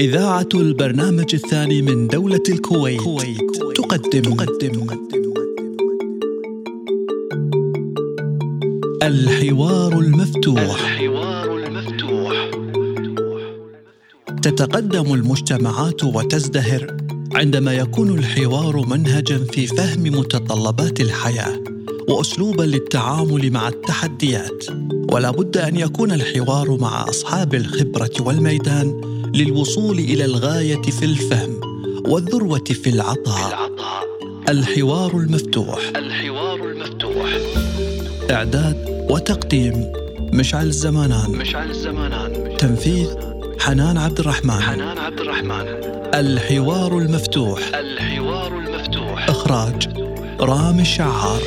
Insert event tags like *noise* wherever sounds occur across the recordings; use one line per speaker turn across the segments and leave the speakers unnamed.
إذاعة البرنامج الثاني من دولة الكويت, تقدم, تقدم الحوار المفتوح الحوار المفتوح. تتقدم المجتمعات وتزدهر عندما يكون الحوار منهجا في فهم متطلبات الحياة واسلوبا للتعامل مع التحديات. ولا بد أن يكون الحوار مع أصحاب الخبرة والميدان للوصول إلى الغاية في الفهم والذروة في العطاء. الحوار المفتوح. الحوار المفتوح. إعداد وتقديم مشعل الزمانان مشعل الزمانان تنفيذ حنان عبد الرحمن حنان عبد الرحمن الحوار المفتوح. الحوار المفتوح. إخراج رامي الشعار.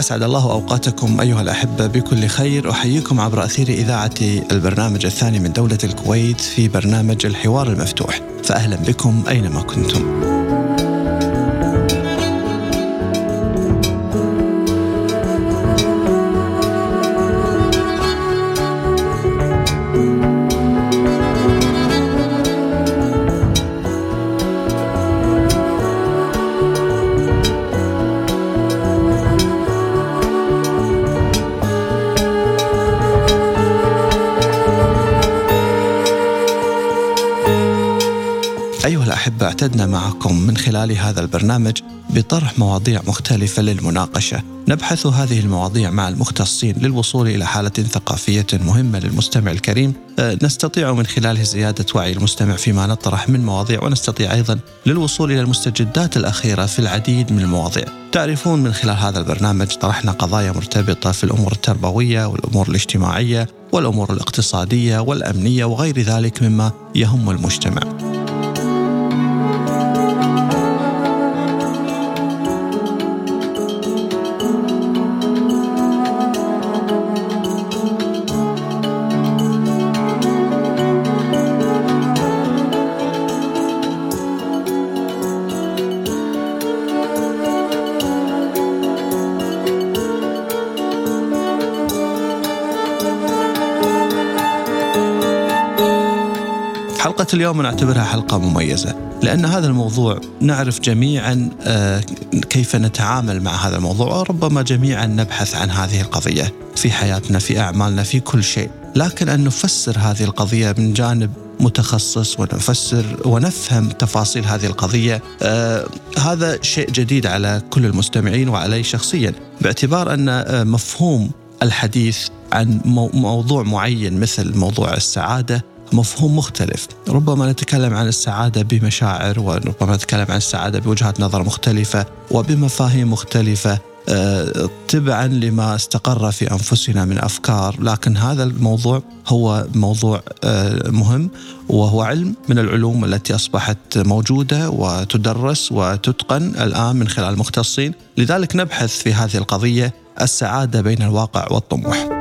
أسعد الله أوقاتكم أيها الأحبة بكل خير. أحييكم عبر أثير إذاعة البرنامج الثاني من دولة الكويت في برنامج الحوار المفتوح. فأهلا بكم أينما كنتم. اعتدنا معكم من خلال هذا البرنامج بطرح مواضيع مختلفة للمناقشة. نبحث هذه المواضيع مع المختصين للوصول إلى حالة ثقافية مهمة للمستمع الكريم. أه، نستطيع من خلاله زيادة وعي المستمع فيما نطرح من مواضيع ونستطيع أيضا للوصول إلى المستجدات الأخيرة في العديد من المواضيع. تعرفون من خلال هذا البرنامج طرحنا قضايا مرتبطة في الأمور التربوية والأمور الاجتماعية والأمور الاقتصادية والأمنية وغير ذلك مما يهم المجتمع. اليوم نعتبرها حلقة مميزة لأن هذا الموضوع نعرف جميعا آه، كيف نتعامل مع هذا الموضوع وربما جميعا نبحث عن هذه القضية في حياتنا في أعمالنا في كل شيء. لكن أن نفسر هذه القضية من جانب متخصص ونفسر ونفهم تفاصيل هذه القضية آه هذا شيء جديد على كل المستمعين وعلي شخصيا باعتبار أن آه مفهوم الحديث عن موضوع معين مثل موضوع السعادة مفهوم مختلف. ربما نتكلم عن السعادة بمشاعر وربما نتكلم عن السعادة بوجهات نظر مختلفة وبمفاهيم مختلفة آه، تبعا لما استقر في أنفسنا من أفكار، لكن هذا الموضوع هو موضوع آه، مهم وهو علم من العلوم التي أصبحت موجودة وتدرس وتتقن الآن من خلال المختصين، لذلك نبحث في هذه القضية السعادة بين الواقع والطموح.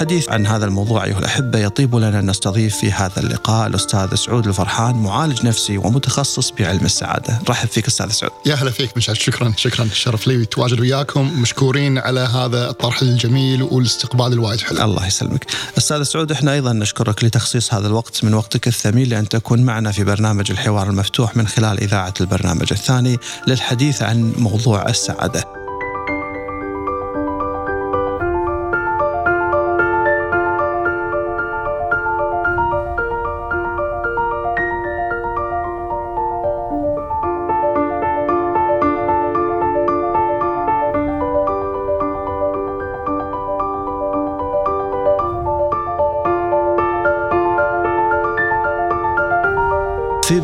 لأجل الحديث عن هذا الموضوع أيها الأحبة يطيب لنا أن نستضيف في هذا اللقاء الأستاذ سعود الفرحان معالج نفسي ومتخصص بعلم السعادة. رحب فيك أستاذ سعود.
يا هلا فيك مشعل شكرا شكرا الشرف لي تواجد وياكم مشكورين على هذا الطرح الجميل والاستقبال الوايد حلو.
الله يسلمك. أستاذ سعود إحنا أيضا نشكرك لتخصيص هذا الوقت من وقتك الثمين لأن تكون معنا في برنامج الحوار المفتوح من خلال إذاعة البرنامج الثاني للحديث عن موضوع السعادة.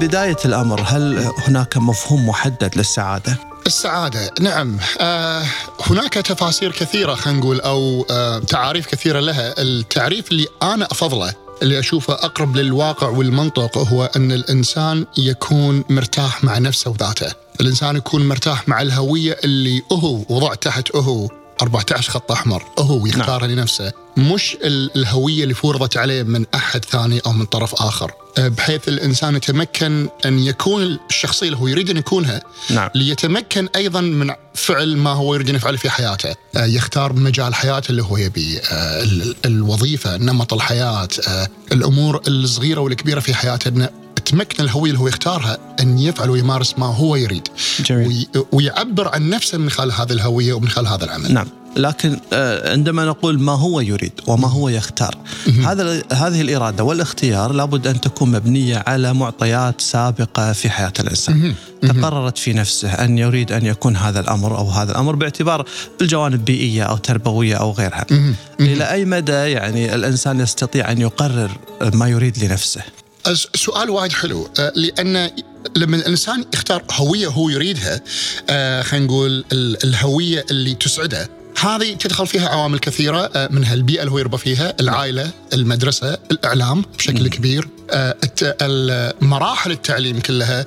بداية الأمر هل هناك مفهوم محدد للسعادة؟
السعادة نعم. آه هناك تفاسير كثيرة خلينا نقول أو آه تعاريف كثيرة لها. التعريف اللي أنا أفضله اللي أشوفه أقرب للواقع والمنطق هو أن الإنسان يكون مرتاح مع نفسه وذاته. الإنسان يكون مرتاح مع الهوية اللي هو وضع تحت هو. 14 خط أحمر. هو يختارها نعم. لنفسه. مش الهوية اللي فرضت عليه من أحد ثاني أو من طرف آخر. أه، بحيث الإنسان يتمكن أن يكون الشخصية اللي هو يريد أن يكونها
نعم.
ليتمكن أيضا من فعل ما هو يريد أن يفعله في حياته. أه، يختار مجال حياته اللي هو يبي. أه، الوظيفة نمط الحياة الأمور الصغيرة والكبيرة في حياته تمكن الهوية اللي هو يختارها أن يفعل ويمارس ما هو يريد.
جميل.
ويعبر عن نفسه من خلال هذه الهوية ومن خلال هذا العمل.
نعم. لكن آه، عندما نقول ما هو يريد وما هو يختار هذا هذه الإرادة والاختيار لابد أن تكون مبنية على معطيات سابقة في حياة الإنسان. تقررت في نفسه أن يريد أن يكون هذا الأمر أو هذا الأمر باعتبار الجوانب بيئية أو تربوية أو غيرها. إلى أي مدى يعني الإنسان يستطيع أن يقرر ما يريد لنفسه؟
سؤال وايد حلو آه، لأن لما الإنسان يختار هوية هو يريدها آه، خلينا نقول الهوية اللي تسعده هذه تدخل فيها عوامل كثيرة آه، منها البيئة اللي هو يربى فيها، العائلة، المدرسة، الإعلام بشكل كبير، مراحل التعليم كلها،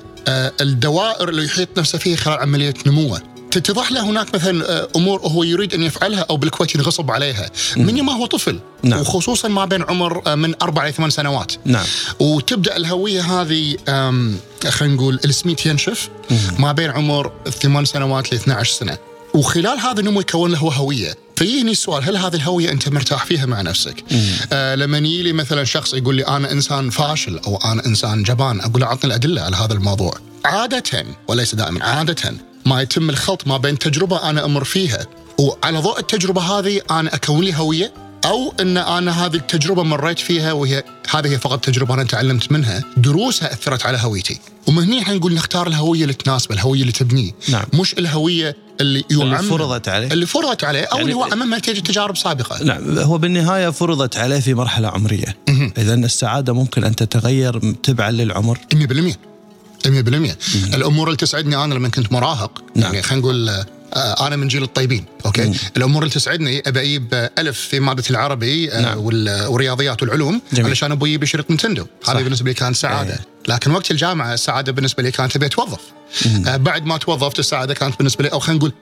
الدوائر اللي يحيط نفسه فيها خلال عملية نموه. تتضح له هناك مثلا آه، أمور هو يريد أن يفعلها أو بالكويت ينغصب عليها من ما هو طفل
نعم.
وخصوصا ما بين عمر آه، من أربع إلى ثمان سنوات
نعم.
وتبدأ الهوية هذه خلينا نقول السميت ينشف ما بين عمر ثمان سنوات ل 12 سنة وخلال هذا النمو يكون له هوية فيجيني السؤال هل هذه الهوية أنت مرتاح فيها مع نفسك؟ آه لما يجي لي مثلا شخص يقول لي أنا إنسان فاشل أو أنا إنسان جبان أقول له اعطني الأدلة على هذا الموضوع. عادة وليس دائما عادة ما يتم الخلط ما بين تجربة أنا أمر فيها. وعلى ضوء التجربة هذه أنا أكون لي هوية أو إن أنا هذه التجربة مريت فيها وهي هذه هي فقط تجربة أنا تعلمت منها. دروسها أثرت على هويتي. ومن هنا إحنا نقول نختار الهوية اللي تناسبه الهوية اللي تبنيه.
نعم.
مش الهوية اللي
اللي فرضت عليه.
اللي فرضت عليه أو يعني اللي هو امام نتيجه تجارب سابقة.
نعم. هو بالنهاية فرضت عليه في مرحلة عمرية. إذا السعادة ممكن أن تتغير تبعا للعمر.
100% 100% الأمور اللي تسعدني أنا لما كنت مراهق نعم. يعني خلينا نقول أنا من جيل الطيبين okay مم. الأمور اللي تسعدني ابى أجيب ألف في مادة العربي آه، نعم. والرياضيات والعلوم جميل. علشان أبغى أجيب شريط نينتندو هذه بالنسبة لي كانت سعادة أيه. لكن وقت الجامعة السعادة بالنسبة لي كانت أبي أتوظف آه بعد ما توظفت السعادة كانت بالنسبة لي أو خلينا نقول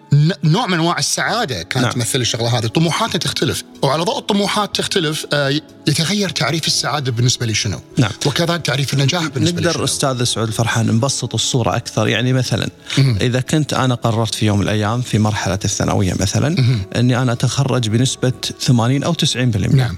نوع من أنواع السعادة كانت نعم. تمثل الشغلة هذه طموحاتنا تختلف وعلى ضوء الطموحات تختلف آه يتغير تعريف السعادة بالنسبة لي شنو
نعم.
وكذلك تعريف النجاح بالنسبة
نقدر
لي
أستاذ سعود الفرحان نبسط الصورة أكثر يعني مثلا مم. إذا كنت أنا قررت في يوم من الأيام في مرحلة الثانوية مثلا. إني أنا أتخرج بنسبة 80 أو 90%
نعم.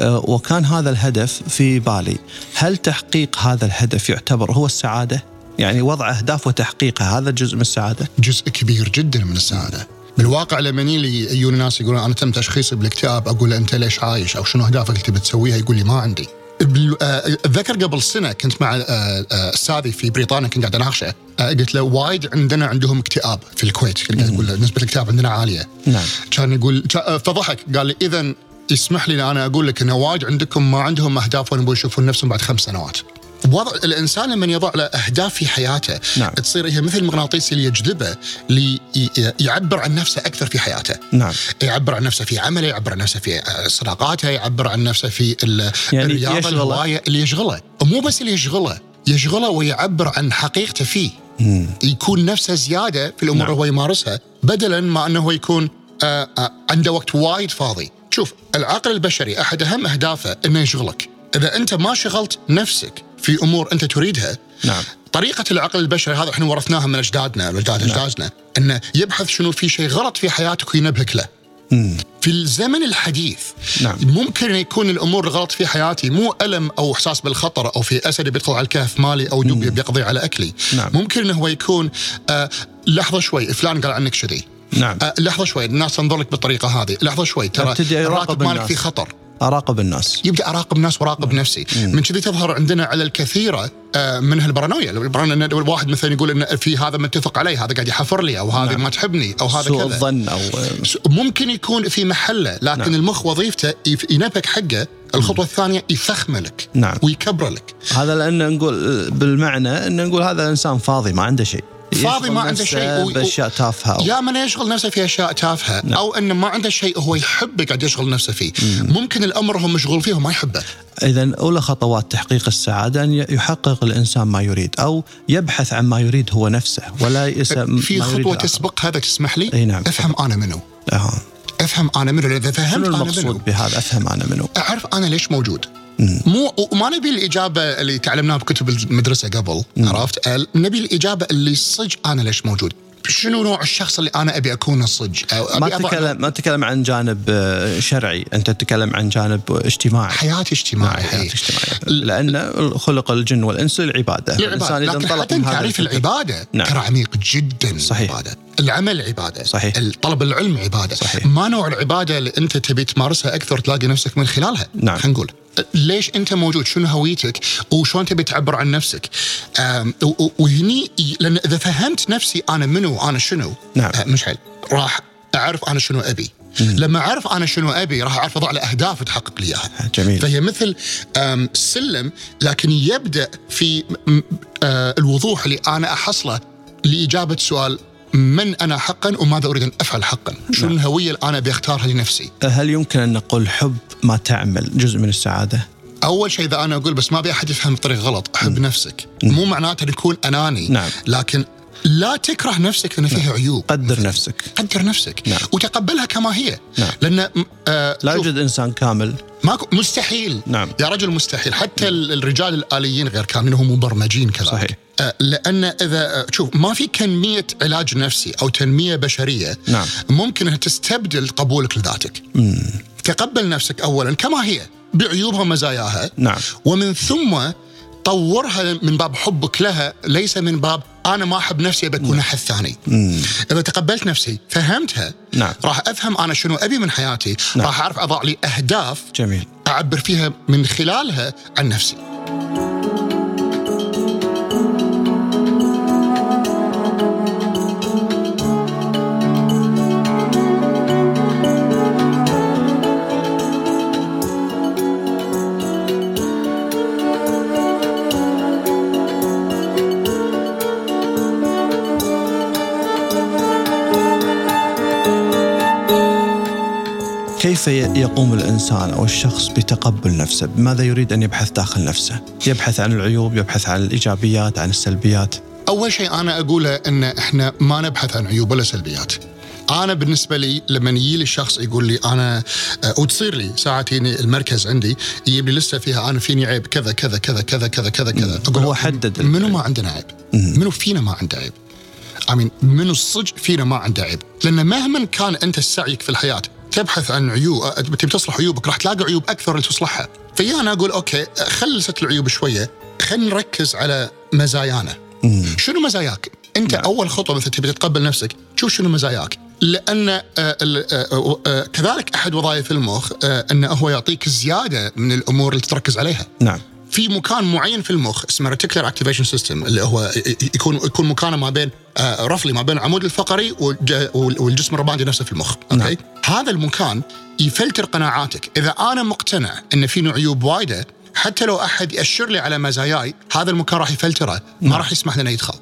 آه وكان هذا الهدف في بالي. هل تحقيق هذا الهدف يعتبر هو السعادة؟ يعني وضع أهداف وتحقيقها هذا جزء من السعادة؟
جزء كبير جدا من السعادة. بالواقع لما لي يجون ناس يقولون أنا تم تشخيصي بالاكتئاب أقول له أنت ليش عايش؟ أو شنو أهدافك اللي تبي تسويها؟ يقول لي ما عندي. اتذكر قبل سنة كنت مع استاذي في بريطانيا كنت قاعد أناقشه. قلت له وايد عندنا عندهم اكتئاب في الكويت كنت قاعد أقول له نسبة الاكتئاب عندنا عالية.
نعم.
كان يقول فضحك قال لي اذا يسمح لي أنا أقول لك ان وايد عندكم ما عندهم أهداف وين يشوفون نفسهم بعد خمس سنوات. وضع الإنسان لما يضع له أهداف في حياته
نعم.
تصير هي مثل المغناطيس اللي يجذبه ليعبر عن نفسه أكثر في حياته
نعم.
يعبر عن نفسه في عمله يعبر عن نفسه في صداقاته يعبر عن نفسه في يعني الرياضة الهواية اللي يشغله ومو بس اللي يشغله يشغله ويعبر عن حقيقته فيه
مم.
يكون نفسه زيادة في الأمور نعم. اللي هو يمارسها بدلا ما أنه هو يكون آه، آه، عنده وقت وايد فاضي شوف العقل البشري أحد أهم أهدافه إنه يشغلك إذا أنت ما شغلت نفسك في أمور أنت تريدها
نعم
طريقة العقل البشري هذا إحنا ورثناها من أجدادنا واجداد أجدادنا إنه يبحث شنو في شيء غلط في حياتك وينبهك له.
مم.
في الزمن الحديث
نعم.
ممكن يكون الأمور الغلط في حياتي مو ألم أو إحساس بالخطر أو في أسد بيدخل على الكهف مالي أو دب بيقضي على أكلي
نعم.
ممكن إنه هو يكون آه لحظة شوي فلان قال عنك كذي
نعم
آه لحظة شوي الناس تنظر لك بالطريقة هذه لحظة شوي ترى الراتب مالك. في خطر
أراقب الناس.
يبدا أراقب ناس وأراقب نفسي. من كذي تظهر عندنا على الكثيرة آه، من هالبرانويا البرانويا إن الواحد مثلا يقول إن في هذا متفق عليه هذا قاعد يحفر لي أو هذا
نعم.
ما تحبني أو هذا
سوء
كذا.
الظن أو
ممكن يكون في محلة لكن
نعم.
المخ وظيفته يف- ينبهك حقه الخطوة الثانية يفخمه لك
نعم.
ويكبره لك.
هذا لأن نقول بالمعنى إن نقول هذا الانسان فاضي ما عنده شيء.
فاضي ما عنده شيء
بأشياء تافهة.
يا من يشغل نفسه في أشياء تافهة
نعم.
أو إنه ما عنده شيء هو يحبه قاعد يشغل نفسه فيه. ممكن الأمر هو مشغول فيه وما يحبه.
اذا أولى خطوات تحقيق السعادة أن يحقق الإنسان ما يريد أو يبحث عن ما يريد هو نفسه ولا يسأل
في خطوة
الآخر.
تسبق هذا تسمح لي؟
أي نعم.
أفهم أنا منو.
آه.
أفهم أنا منو. إذا فهمت
شنو
أنا منو.
بهذا؟ أفهم أنا منه
أعرف أنا ليش موجود. مو وما نبي الإجابة اللي تعلمناها بكتب المدرسة قبل عرفت؟ نبي الإجابة اللي صج أنا ليش موجود. شنو نوع الشخص اللي أنا أبي اكونه صج أو
ما تتكلم ما تتكلم عن جانب آه، شرعي أنت تتكلم عن جانب اجتماعي.
حياتي اجتماعيه
حياة
هي.
اجتماعية لأن خلق الجن والإنس للعبادة.
العبادة
الإنسان
إذا
انطلق
حتى تعريف العبادة
نعم.
ترى عميق جدا
صحيح.
العبادة. العمل عبادة
صحيح.
طلب العلم عبادة.
صحيح.
ما نوع العبادة اللي أنت تبي تمارسها أكثر تلاقي نفسك من خلالها
نعم.
خلينا نقول. ليش أنت موجود؟ شنو هويتك؟ وشلون تبي تعبر عن نفسك؟ وهني لأن إذا فهمت نفسي أنا منو وأنا شنو
نعم.
آه، مشعل راح أعرف أنا شنو أبي. لما أعرف أنا شنو أبي راح أعرف أضع له أهداف تحقق لي إياها.
جميل.
فهي مثل سلم لكن يبدأ في آه، الوضوح اللي أنا أحصله لإجابة سؤال من أنا حقا وماذا أريد أن أفعل حقا؟ شنو
نعم.
الهوية اللي أنا بختارها لنفسي؟
هل يمكن أن نقول حب ما تعمل جزء من السعادة؟
أول شيء إذا أنا أقول بس ما أبي أحد يفهم بطريقة غلط، أحب نفسك، مو معناته ان يكون أناني
نعم.
لكن لا تكره نفسك لأن فيها عيوب
قدر نفسك
قدر نفسك
نعم.
وتقبلها كما هي
نعم.
لأن آه
لا يوجد إنسان كامل
ماكو مستحيل
نعم.
يا رجل مستحيل حتى ال- الرجال الآليين غير كاملين هم مبرمجين كذلك
صحيح.
لأن إذا آه، شوف ما في كمية علاج نفسي أو تنمية بشرية
نعم.
ممكن أنها تستبدل قبولك لذاتك تقبل نفسك أولا كما هي بعيوبها ومزاياها
نعم.
ومن ثم طورها من باب حبك لها ليس من باب أنا ما أحب نفسي أبي أكون أحد ثاني. إذا تقبلت نفسي فهمتها
نعم.
راح أفهم أنا شنو أبي من حياتي،
نعم.
راح أعرف أضع لي أهداف
جميل
أعبر فيها من خلالها عن نفسي.
كيف يقوم الإنسان أو الشخص بتقبل نفسه؟ بماذا يريد أن يبحث داخل نفسه؟ يبحث عن العيوب، يبحث عن الإيجابيات، عن السلبيات.
أول شيء أنا أقوله إن إحنا ما نبحث عن عيوب ولا سلبيات. أنا بالنسبة لي لما يجي لي الشخص يقول لي أنا آه، وتصير لي ساعات المركز عندي يجيب لي لستة فيها أنا فيني عيب كذا كذا كذا كذا كذا كذا كذا أقول
هو حدد
منو. ما عندنا عيب؟ منو فينا ما عنده عيب؟ امين منو الصج فينا ما عنده عيب لأن مهما كان أنت سعيك في الحياة تبحث عن عيوب تبي تصلح عيوبك راح تلاقي عيوب أكثر اللي تصلحها. فيا أنا أقول okay خل نسد العيوب شوية خلينا نركز على مزايانا. شنو مزاياك؟ أنت
نعم.
أول خطوة مثلا تبي تتقبل نفسك شوف شنو مزاياك. لأن آه، آه، آه، كذلك أحد وظائف المخ أنه هو يعطيك زيادة من الأمور اللي تركز عليها.
نعم.
في مكان معين في المخ اسمه reticular activation system اللي هو يكون يكون مكانه ما بين آه، رفلي ما بين العمود الفقري والج- وال- والجسم الرباعي نفسه في المخ. okay؟
نعم.
هذا المكان يفلتر قناعاتك. إذا أنا مقتنع إن في عيوب وايدة حتى لو أحد يأشر لي على مزاياي هذا المكان راح يفلتره ما راح يسمح لنا يدخل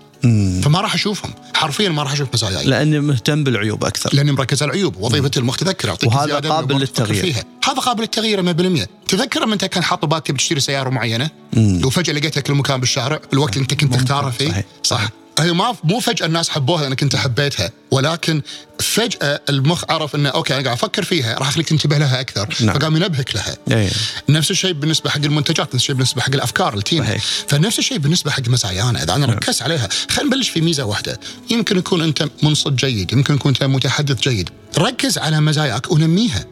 فما راح أشوفهم. حرفيا ما راح أشوف مزاياي
لأني مهتم بالعيوب أكثر.
لأني مركز على العيوب. وظيفة المخ تذكر يعطيك
وهذا قابل للتغيير.
فيها. هذا قابل للتغيير 100% تذكر لما أنت كان حاط ببالك تبي تشتري سيارة معينة؟ وفجاه لقيتك المكان بالشارع الوقت اللي أنت كنت تختاره فيه؟
صحيح.
صح. هي ما مو فجأة الناس حبوها لأنك أنت حبيتها ولكن فجأة المخ عرف إنه okay أنا قاعد أفكر فيها راح أخليك تنتبه لها أكثر.
نعم.
فقام ينبهك لها.
إيه.
نفس الشيء بالنسبة حق المنتجات نفس الشيء بالنسبة حق الأفكار التيم.
صحيح.
فنفس الشيء بالنسبة حق مزايانا إذا أنا ركزت عليها. خلينا نبلش في ميزة واحدة. يمكن يكون أنت منصت جيد يمكن يكون أنت متحدث جيد. ركز على مزاياك ونميها.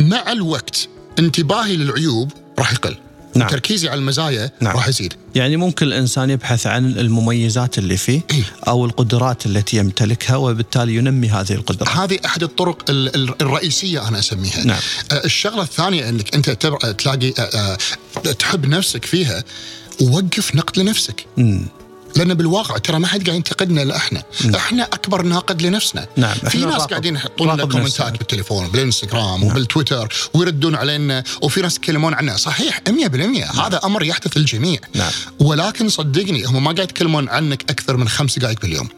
مع الوقت انتباهي للعيوب راح يقل.
نعم.
تركيزي على المزايا
نعم.
راح يزيد
يعني ممكن الإنسان يبحث عن المميزات اللي فيه
إيه.
أو القدرات التي يمتلكها وبالتالي ينمي هذه القدرات.
هذه أحد الطرق ال- ال- الرئيسية أنا أسميها
نعم.
آه، الشغلة الثانية إنك أنت تلاقي آه، آه، تحب نفسك فيها ووقف نقد لنفسك
مم.
لأن بالواقع ترى ما حد قاعد ينتقدنا إلا إحنا. إحنا أكبر ناقد لنفسنا.
نعم،
في ناس
نراقب-
قاعدين يحطون لنا كومنتات. بالتليفون بالإنستغرام وبالتويتر ويردون علينا وفي ناس يتكلمون عنا صحيح 100% هذا أمر يحدث للجميع
نعم.
ولكن صدقني هم ما قاعد يتكلمون عنك أكثر من خمس دقائق باليوم.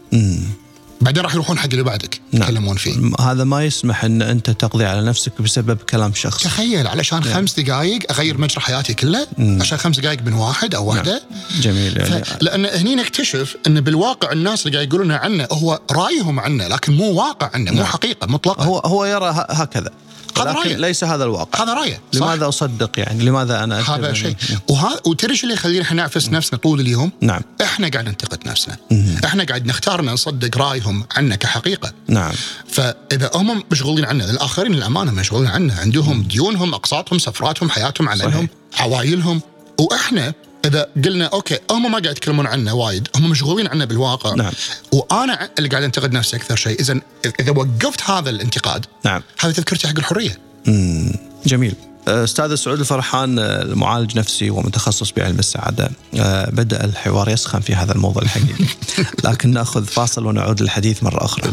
بعدين راح يروحون حق اللي بعدك يتكلمون فيه.
هذا ما يسمح إن أنت تقضي على نفسك بسبب كلام شخص.
تخيل علشان خمس دقائق أغير مجرى حياتي كله عشان خمس دقائق من واحد أو واحدة.
جميل. يعني
ف... لأن هني نكتشف إن بالواقع الناس اللي قاعد يقولون عنه هو رأيهم عنه لكن مو واقع عنه مو حقيقة مطلقه
هو هو يرى هكذا.
هذا رأيه.
ليس هذا الواقع.
هذا رأيه؟
لماذا أصدق يعني؟ لماذا أنا
هذا
أتبع-
شيء. وهذا وتدري شو اللي يخلينا إحنا نعفس نفسنا طول اليوم؟
نعم.
إحنا قاعد ننتقد نفسنا. إحنا قاعد نختار إن نصدق رايهم عنا كحقيقه
نعم.
فإذا هم مشغولين عنه الآخرين للأمانة مشغولين عنه. عندهم ديونهم أقساطهم سفراتهم حياتهم عملهم عوائلهم وإحنا إذا قلنا أوكي هم ما قاعد يتكلمون عنه وايد هم مشغولين عنه بالواقع.
نعم.
وأنا اللي قاعد أنتقد نفسي أكثر شيء إذا إذا وقفت هذا الانتقاد
نعم.
هذا تذكرتي حق الحرية.
مم. جميل. أستاذ سعود الفرحان المعالج نفسي ومتخصص بعلم السعاده آه، بدأ الحوار يسخن في هذا الموضوع الحقيقي. *laughs* لكن نأخذ فاصل ونعود للحديث
مرة أخرى.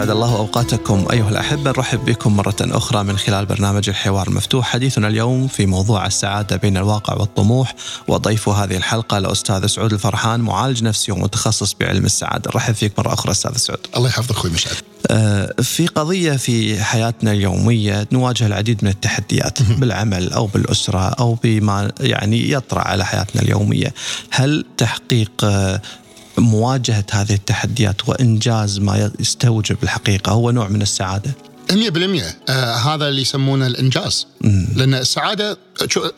أسعد الله أوقاتكم. أيها الأحبة نرحب بكم مرة أخرى من خلال برنامج الحوار المفتوح. حديثنا اليوم في موضوع السعادة بين الواقع والطموح. وضيف هذه الحلقة الأستاذ سعود الفرحان معالج نفسي ومتخصص بعلم السعادة. رحب فيك مرة أخرى أستاذ سعود.
الله يحفظك أخوي مشعل.
آه، في قضية في حياتنا اليومية نواجه العديد من التحديات بالعمل أو بالأسرة أو بما يعني يطرأ على حياتنا اليومية. هل تحقيق آه، مواجهة هذه التحديات وإنجاز ما يستوجب الحقيقة هو نوع من السعادة.
100% آه هذا اللي يسمونه الإنجاز. لأن السعادة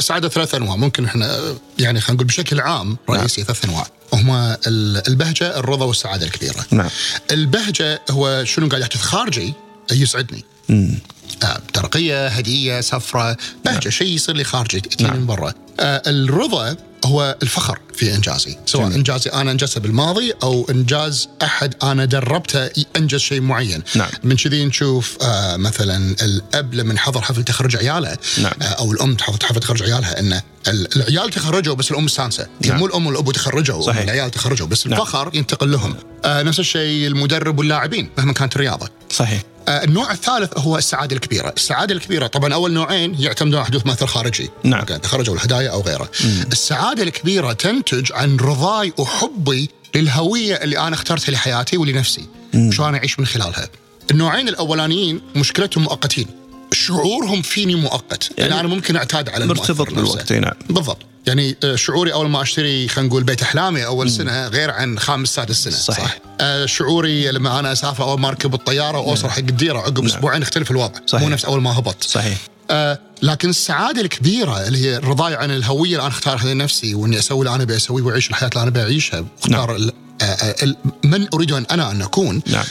السعادة ثلاث أنواع. ممكن إحنا يعني خلينا نقول بشكل عام رئيسي ثلاث أنواع. هما ال- البهجة الرضا والسعادة الكبيرة.
نعم.
البهجة هو شنو قاعد يحدث؟ خارجي يسعدني.
مم.
آه ترقية هدية سفرة. بهجة شيء يصير لي خارجي تجيني من برا. آه الرضا هو الفخر في إنجازي سواء
جميل.
إنجازي أنا أنجزته بالماضي أو إنجاز أحد أنا دربته انجز شيء معين
نعم.
من كذي نشوف آه مثلا الأب لما حضر حفل تخرج عياله
نعم.
آه أو الأم تحضر حفل تخرج عيالها ان ال- العيال تخرجوا بس الأم مستانسة
نعم.
مو الأم والابو تخرجوا
صحيح.
العيال تخرجوا بس
نعم.
الفخر ينتقل لهم آه نفس الشيء المدرب واللاعبين مهما كانت الرياضه
صحيح
النوع الثالث هو السعادة الكبيرة، السعادة الكبيرة طبعا أول نوعين يعتمدون على حدوث مؤثر خارجي
نعم.
تخرج أو الهدايا أو غيره. السعادة الكبيرة تنتج عن رضاي وحبي للهوية اللي أنا اخترتها لحياتي ولنفسي، شلون أعيش من خلالها. النوعين الأولانيين مشكلتهم مؤقتين. شعورهم فيني مؤقت، يعني, أنا ممكن أعتاد على
مرتبط. بالوقت، نعم.
بالضبط يعني آه، شعوري أول ما أشتري خلينا نقول بيت إحلامي أول سنة غير عن خامس سادس سنة.
صحيح.
صح. آه، شعوري لما أنا أسافر اول ما أركب الطيارة واوصل حق الديره عقب أسبوعين يختلف الوضع.
صحيح.
مو نفس أول ما هبط.
صحيح.
آه لكن السعادة الكبيرة اللي هي رضاي عن الهوية اللي أنا اختارها لنفسي وإني أسوي اللي أنا أبي أسويه وأعيش الحياة اللي أنا بعيشها واختار ال- آه، آه، من أريد أن أنا أن أكون.
نعم.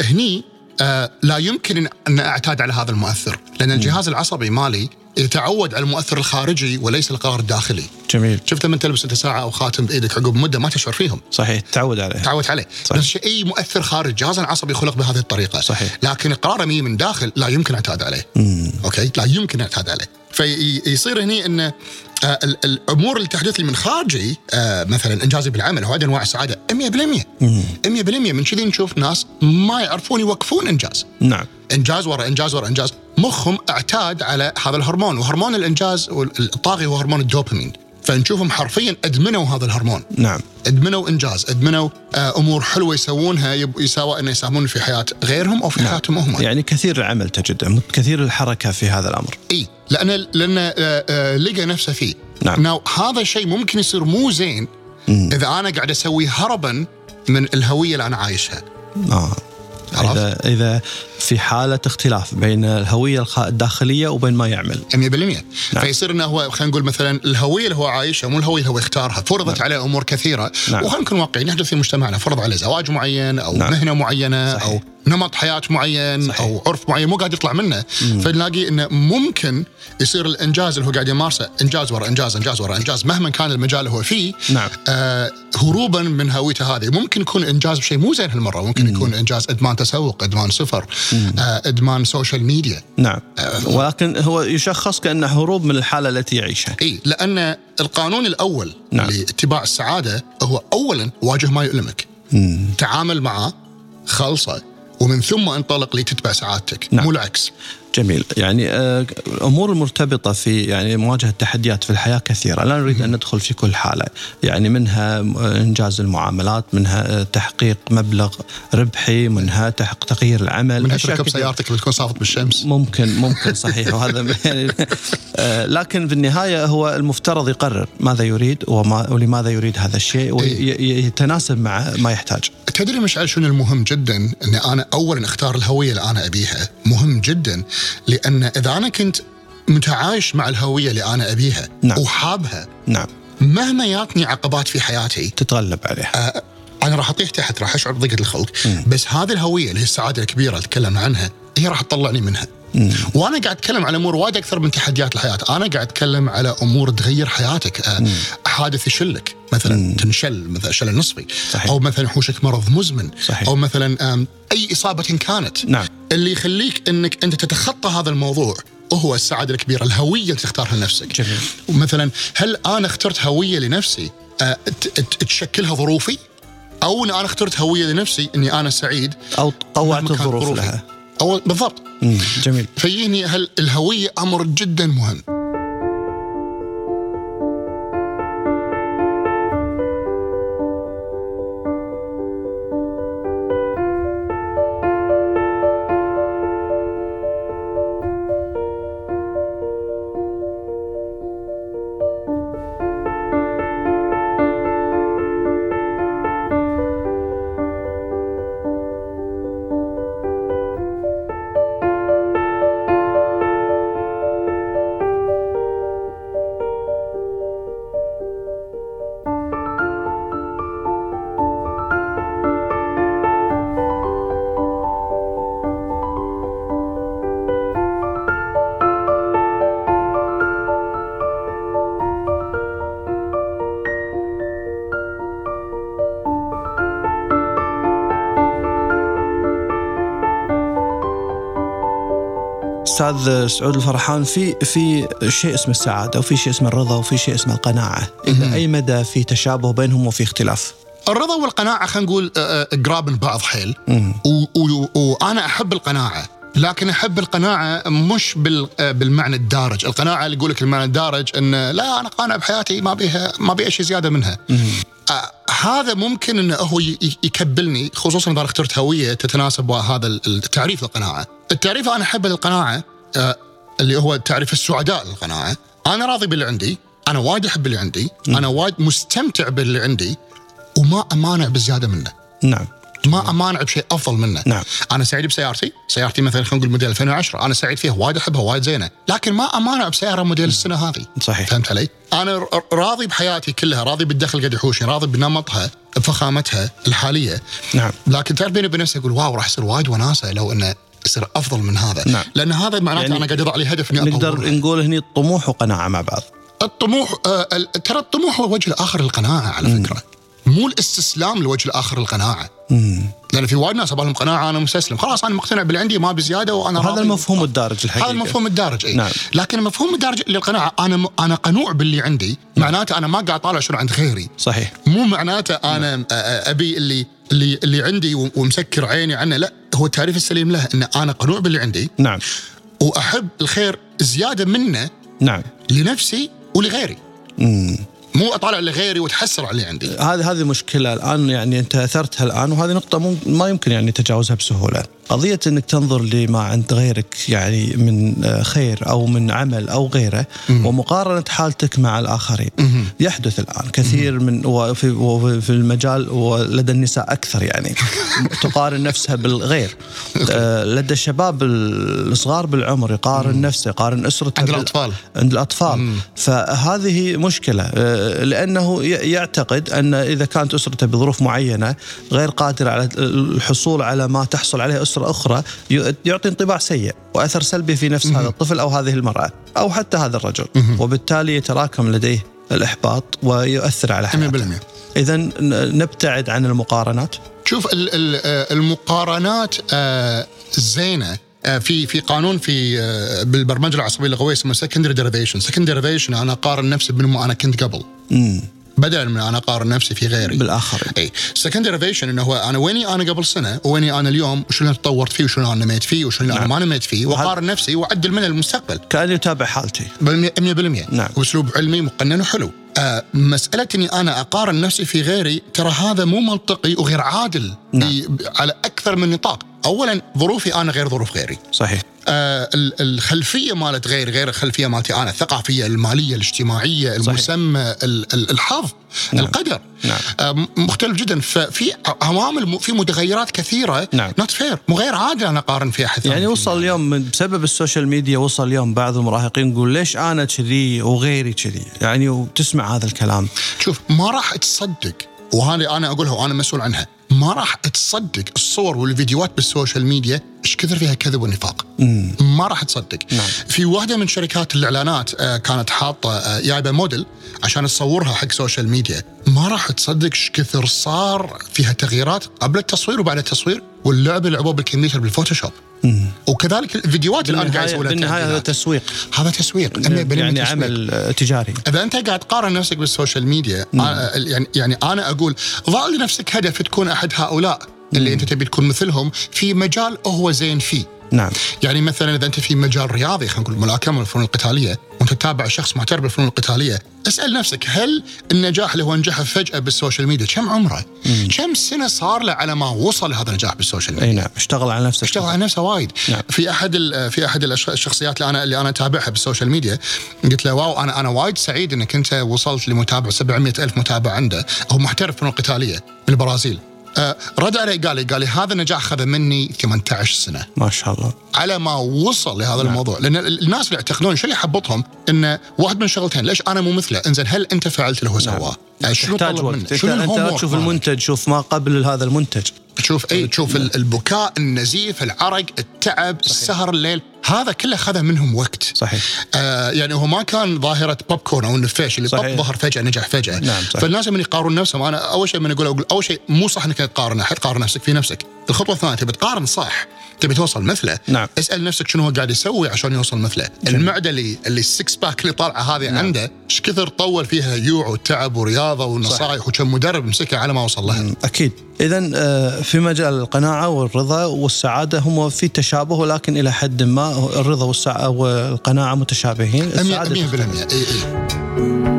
هني لا يمكن إن أعتاد على هذا المؤثر لأن الجهاز العصبي مالي يتعود على المؤثر الخارجي وليس القرار الداخلي.
جميل.
شفت لما تلبس أنت ساعة أو خاتم بإيدك عقب مدة ما تشعر فيهم.
صحيح. تعود عليه.
تعود عليه.
صحيح.
نفس اي مؤثر خارج جهاز العصبي خلق بهذه الطريقة.
صحيح.
لكن مي من داخل لا يمكن اعتاد عليه.
مم.
okay؟ لا يمكن اعتاد عليه. فيصير هني إن آه، ال- الأمور اللي تحدث لي من خارجي آه، مثلا إنجازي بالعمل هو انواع السعاده 100% 100% من كذي نشوف ناس ما يعرفون يوقفون إنجاز.
نعم.
إنجاز ورا إنجاز ورا إنجاز. مخهم اعتاد على هذا الهرمون وهرمون الانجاز الطاغي هو هرمون الدوبامين. فنشوفهم حرفيا أدمنوا هذا الهرمون.
نعم.
أدمنوا إنجاز أدمنوا آه، أمور حلوة يسوونها يب- يساوى إنه يساهمون في حياة غيرهم أو في حياتهم هم.
يعني كثير العمل تجده كثير الحركة في هذا الأمر.
إي لأن لأن آه، آه، لقى نفسه فيه.
نعم.
ناو هذا الشيء ممكن يصير مو زين إذا أنا قاعد أسوي هربا من الهوية اللي أنا عايشها. عرفت؟
اذا إذا في حالة اختلاف بين الهوية الداخلية وبين ما يعمل
100% نعم. فيصير إنه هو خلينا نقول مثلا الهوية اللي هو عايشها مو الهوية اللي هو يختارها فرضت نعم. عليه أمور كثيرة
نعم.
وخلينا نكون واقعيين يحدث في مجتمعنا فرض عليه زواج معين أو
نعم.
مهنة معينة
صحيح.
أو نمط حياة معين
صحيح.
أو عرف معين مو قاعد يطلع منه فنلاقي إنه ممكن يصير الإنجاز اللي هو قاعد يمارسه إنجاز ورا إنجاز إنجاز ورا إنجاز مهما كان المجال اللي هو فيه
نعم.
آه هروبا من هويته هذه ممكن يكون إنجاز بشيء مو زين هالمرة ممكن يكون إنجاز إدمان تسوق إدمان سفر آه إدمان social media
نعم. ولكن هو يشخص كأنه هروب من الحالة التي يعيشها.
إي لأن القانون الأول
نعم.
لاتباع السعادة هو اولا واجه ما يؤلمك. تعامل معه خلصه ومن ثم انطلق لتتبع سعادتك
نعم.
مو العكس.
جميل. يعني آه، الأمور المرتبطة في يعني مواجهة التحديات في الحياة كثيرة. لا نريد أن ندخل في كل حالة. يعني منها آه، إنجاز المعاملات منها آه، تحقيق مبلغ ربحي منها تحقيق تغيير العمل.
من
أشياء
تركب. سيارتك بتكون صافط بالشمس.
ممكن ممكن صحيح. وهذا *laughs* يعني لكن في النهاية هو المفترض يقرر ماذا يريد وما ولماذا يريد هذا الشيء ويتناسب مع ما يحتاج.
تدري مشعل شنو المهم جدا؟ اني أنا اولا أختار الهوية اللي أنا أبيها. مهم جدا لأن إذا أنا كنت متعايش مع الهوية اللي أنا أبيها
نعم.
وحابها
نعم.
مهما ياتني عقبات في حياتي
تتغلب عليه
آه، أنا راح أطيح تحت راح أشعر بضيقة الخلق. بس هذه الهوية اللي هي السعادة الكبيرة تكلمنا عنها هي راح تطلعني منها. وأنا قاعد أتكلم على أمور وايد أكثر من تحديات الحياة. أنا قاعد أتكلم على أمور تغير حياتك. آه، حادث يشلك. مثلا تنشل مثلا شلل نصفي.
صحيح.
أو مثلا يحوشك مرض مزمن.
صحيح.
أو مثلا أي إصابة كانت.
نعم.
اللي يخليك إنك أنت تتخطى هذا الموضوع وهو السعادة الكبيرة الهوية اللي تختارها لنفسك.
جميل.
مثلا هل أنا اخترت هوية لنفسي؟ آه، تشكلها ظروفي؟ أو إن أنا اخترت هوية لنفسي إني أنا سعيد؟
أو طوعت الظروف. لها.
أو بالضبط.
مم، جميل.
فيجيني هل الهوية أمر جدا مهم؟
أستاذ سعود الفرحان في في شيء اسمه السعادة وفي شيء اسمه الرضا وفي شيء اسمه القناعة. إلى أي مدى في تشابه بينهم وفي اختلاف؟
الرضا والقناعة خلينا نقول آه، آه، قراب من بعض حيل. وأنا أحب القناعة لكن أحب القناعة مش بال- آه، بالمعنى الدارج، القناعة اللي يقول لك المعنى الدارج إن لا أنا قانع بحياتي ما بيها ما بي شيء زيادة منها. آه هذا ممكن إنه هو يكبلني خصوصا إذا اخترت هوية تتناسب مع هذا ال- التعريف للقناعه. التعريف أنا احبه للقناعه آه اللي هو تعريف السعداء للقناعه، أنا راضي باللي عندي، أنا وايد أحب اللي عندي، أنا وايد مستمتع باللي عندي وما أمانع بزيادة منه.
نعم
ما أمانع بشيء أفضل منه
نعم.
أنا سعيد بسيارتي سيارتي مثلا خلينا نقول موديل 2010 أنا سعيد فيها وايد أحبها وايد زينة لكن ما أمانع بسيارة موديل السنة هذه
صحيح.
فهمت علي أنا راضي بحياتي كلها راضي بالدخل قاعد يحوشني راضي بنمطها بفخامتها الحالية
نعم.
لكن تعرف بيني وبين نفسي أقول wow راح يصير وايد وناسة لو إنه يصير أفضل من هذا.
نعم.
لأن هذا معناته
يعني
أنا قاعد أضع لي هدف إني
نقدر نقول هني طموح وقناعة مع بعض.
الطموح آه ترى الطموح هو وجه الآخر للقناعة على فكرة. مو الاستسلام لوجه الآخر للقناعة. لأن في وايد ناس لهم قناعة أنا مستسلم. خلاص أنا مقتنع باللي عندي ما بزيادة وأنا
هذا. المفهوم الدارج الحقيقة
هذا المفهوم الدارج إي.
نعم.
لكن المفهوم الدارج للقناعة أنا م... أنا قنوع باللي عندي. معناته أنا ما قاعد طالع شنو عند غيري.
صحيح.
مو معناته أنا أ- أ- أبي اللي اللي اللي عندي ومسكر عيني عنه لا هو التعريف السليم له ان أنا قنوع باللي عندي.
نعم.
وأحب الخير زيادة منه
نعم.
لنفسي ولغيري.
مم.
مو أطالع لغيري وأتحسر على اللي عندي.
هذه هذه مشكلة الآن يعني أنت أثرتها الآن وهذه نقطة مم- ما يمكن يعني تجاوزها بسهولة. قضية أنك تنظر لما عند غيرك يعني من آه، خير أو من عمل أو غيره ومقارنة حالتك مع الآخرين. يحدث الآن كثير من وفي, وفي المجال ولدى النساء أكثر يعني. *laughs* تقارن نفسها بالغير. آه، لدى الشباب الصغار بالعمر يقارن نفسه يقارن أسرته
عند الأطفال.
عند الأطفال. فهذه مشكلة. آه، لأنه يعتقد أن إذا كانت أسرته بظروف معينة غير قادرة على الحصول على ما تحصل عليه أسرة أخرى يعطي انطباع سيء وأثر سلبي في نفس هذا الطفل أو هذه المرأة أو حتى هذا الرجل. وبالتالي يتراكم لديه الإحباط ويؤثر على حياته.
100%
إذا نبتعد عن المقارنات.
شوف آه، المقارنات آه، زينة. آه، في في قانون في بالبرمجة العصبية اللغوية اسمه secondary derivation secondary derivation أنا أقارن نفسي بما أنا كنت قبل. بدل من أنا أقارن نفسي في غيري.
بالآخرين
إي. derivation إنه هو أنا ويني أنا قبل سنة ويني أنا اليوم وشلون تطورت فيه وشلون أنا نميت فيه وشلون أنا
نعم.
ما نميت فيه وأقارن نفسي وأعدل من المستقبل.
كأن يتابع حالتي.
100%
نعم.
وأسلوب علمي مقنن وحلو. آه مساله اني أنا أقارن نفسي في غيري ترى هذا مو منطقي وغير عادل
نعم.
على أكثر من نطاق. اولا ظروفي أنا غير ظروف غيري.
صحيح.
آه ال- الخلفية مالت غير غير الخلفية مالتي أنا الثقافية المالية الاجتماعية المسمى ال- ال- الحظ.
نعم.
القدر
نعم.
مختلف جدا ففي عوامل في متغيرات كثيرة
نعم.
not fair مو غير عادل أنا أقارن في أحد
يعني. وصل اليوم بسبب ال social media وصل اليوم بعض المراهقين يقول ليش أنا كذي وغيري كذي يعني وتسمع هذا الكلام
شوف ما راح تصدق وهذه أنا أقولها وأنا مسؤول عنها ما راح تصدق الصور والفيديوهات بال social media إيش كثر فيها كذب ونفاق؟ ما راح تصدق.
نعم.
في واحدة من شركات الإعلانات آه، كانت حاطة آه، جايبه موديل عشان تصورها حق social media ما راح تصدق إيش كثر صار فيها تغييرات قبل التصوير وبعد التصوير واللعب اللي لعبوه بالكمبيوتر بال Photoshop. وكذلك الفيديوهات الآن قاعد
بالنهايه
يسوون لها
بالنهاية هذا. تسويق.
هذا تسويق. 100%
يعني
تسويق.
عمل آه، تجاري.
إذا أنت قاعد تقارن نفسك بال social media آه، يعني يعني أنا أقول ضع لنفسك هدف تكون أحد هؤلاء. اللي أنت تبي تكون مثلهم في مجال هو زين فيه.
نعم.
يعني مثلا إذا أنت في مجال رياضي خلينا نقول ملاكمة والفنون القتالية وأنت تتابع شخص محترف بالفنون القتالية اسأل نفسك هل النجاح اللي هو نجحه فجأة بال social media كم عمره؟ كم سنة صار له على ما وصل هذا النجاح بال social
media؟ أي نعم. اشتغل على نفسه
اشتغل على نفسه وايد.
نعم.
في أحد في أحد الشخصيات اللي أنا اللي أنا أتابعها بالسوشيال ميديا قلت له واو أنا أنا وايد سعيد إنك أنت وصلت لمتابع 700 ألف متابع عنده هو محترف فنون قتاليه من البرازيل. رد علي قال لي قال لي هذا النجاح اخذ مني 18 سنة.
ما شاء الله.
على ما وصل لهذا نعم. الموضوع. لأن ال- الناس اللي يعتقدون شو اللي يحبطهم؟ إنه واحد من شغلتين ليش أنا مو مثله؟ إنزين هل أنت فعلت اللي هو سواه يعني شنو
تحتاج وقت.
شنو أنت
تشوف؟ المنتج شوف ما قبل هذا المنتج.
تشوف اي تشوف ال- البكاء النزيف العرق التعب صحيح. السهر الليل. هذا كله خذ منهم وقت.
صحيح.
آه يعني هو ما كان ظاهرة بوب كورن أو النفاش اللي
صحيح.
طب ظهر فجأة نجح فجأة.
نعم، صحيح.
فالناس من يقارنون نفسهم. أنا أول شيء من أقول أقول أول شيء مو صح إنك تقارن احد قارن نفسك في نفسك. الخطوة الثانية تبي تقارن صح تبي توصل مثله.
نعم.
اسأل نفسك شنو هو قاعد يسوي عشان يوصل مثله. المعدة اللي اللي six pack اللي طالعة هذه نعم. عنده إيش كثر طول فيها جوع وتعب ورياضه ونصائح وكم مدرب مسكها على ما وصل لها
أكيد. اذا في مجال القناعه والرضا والسعادة هم في تشابه ولكن إلى حد ما الرضا والسعاده والقناعة متشابهين.
100%
السعادة
100%
تختلف.
اي اي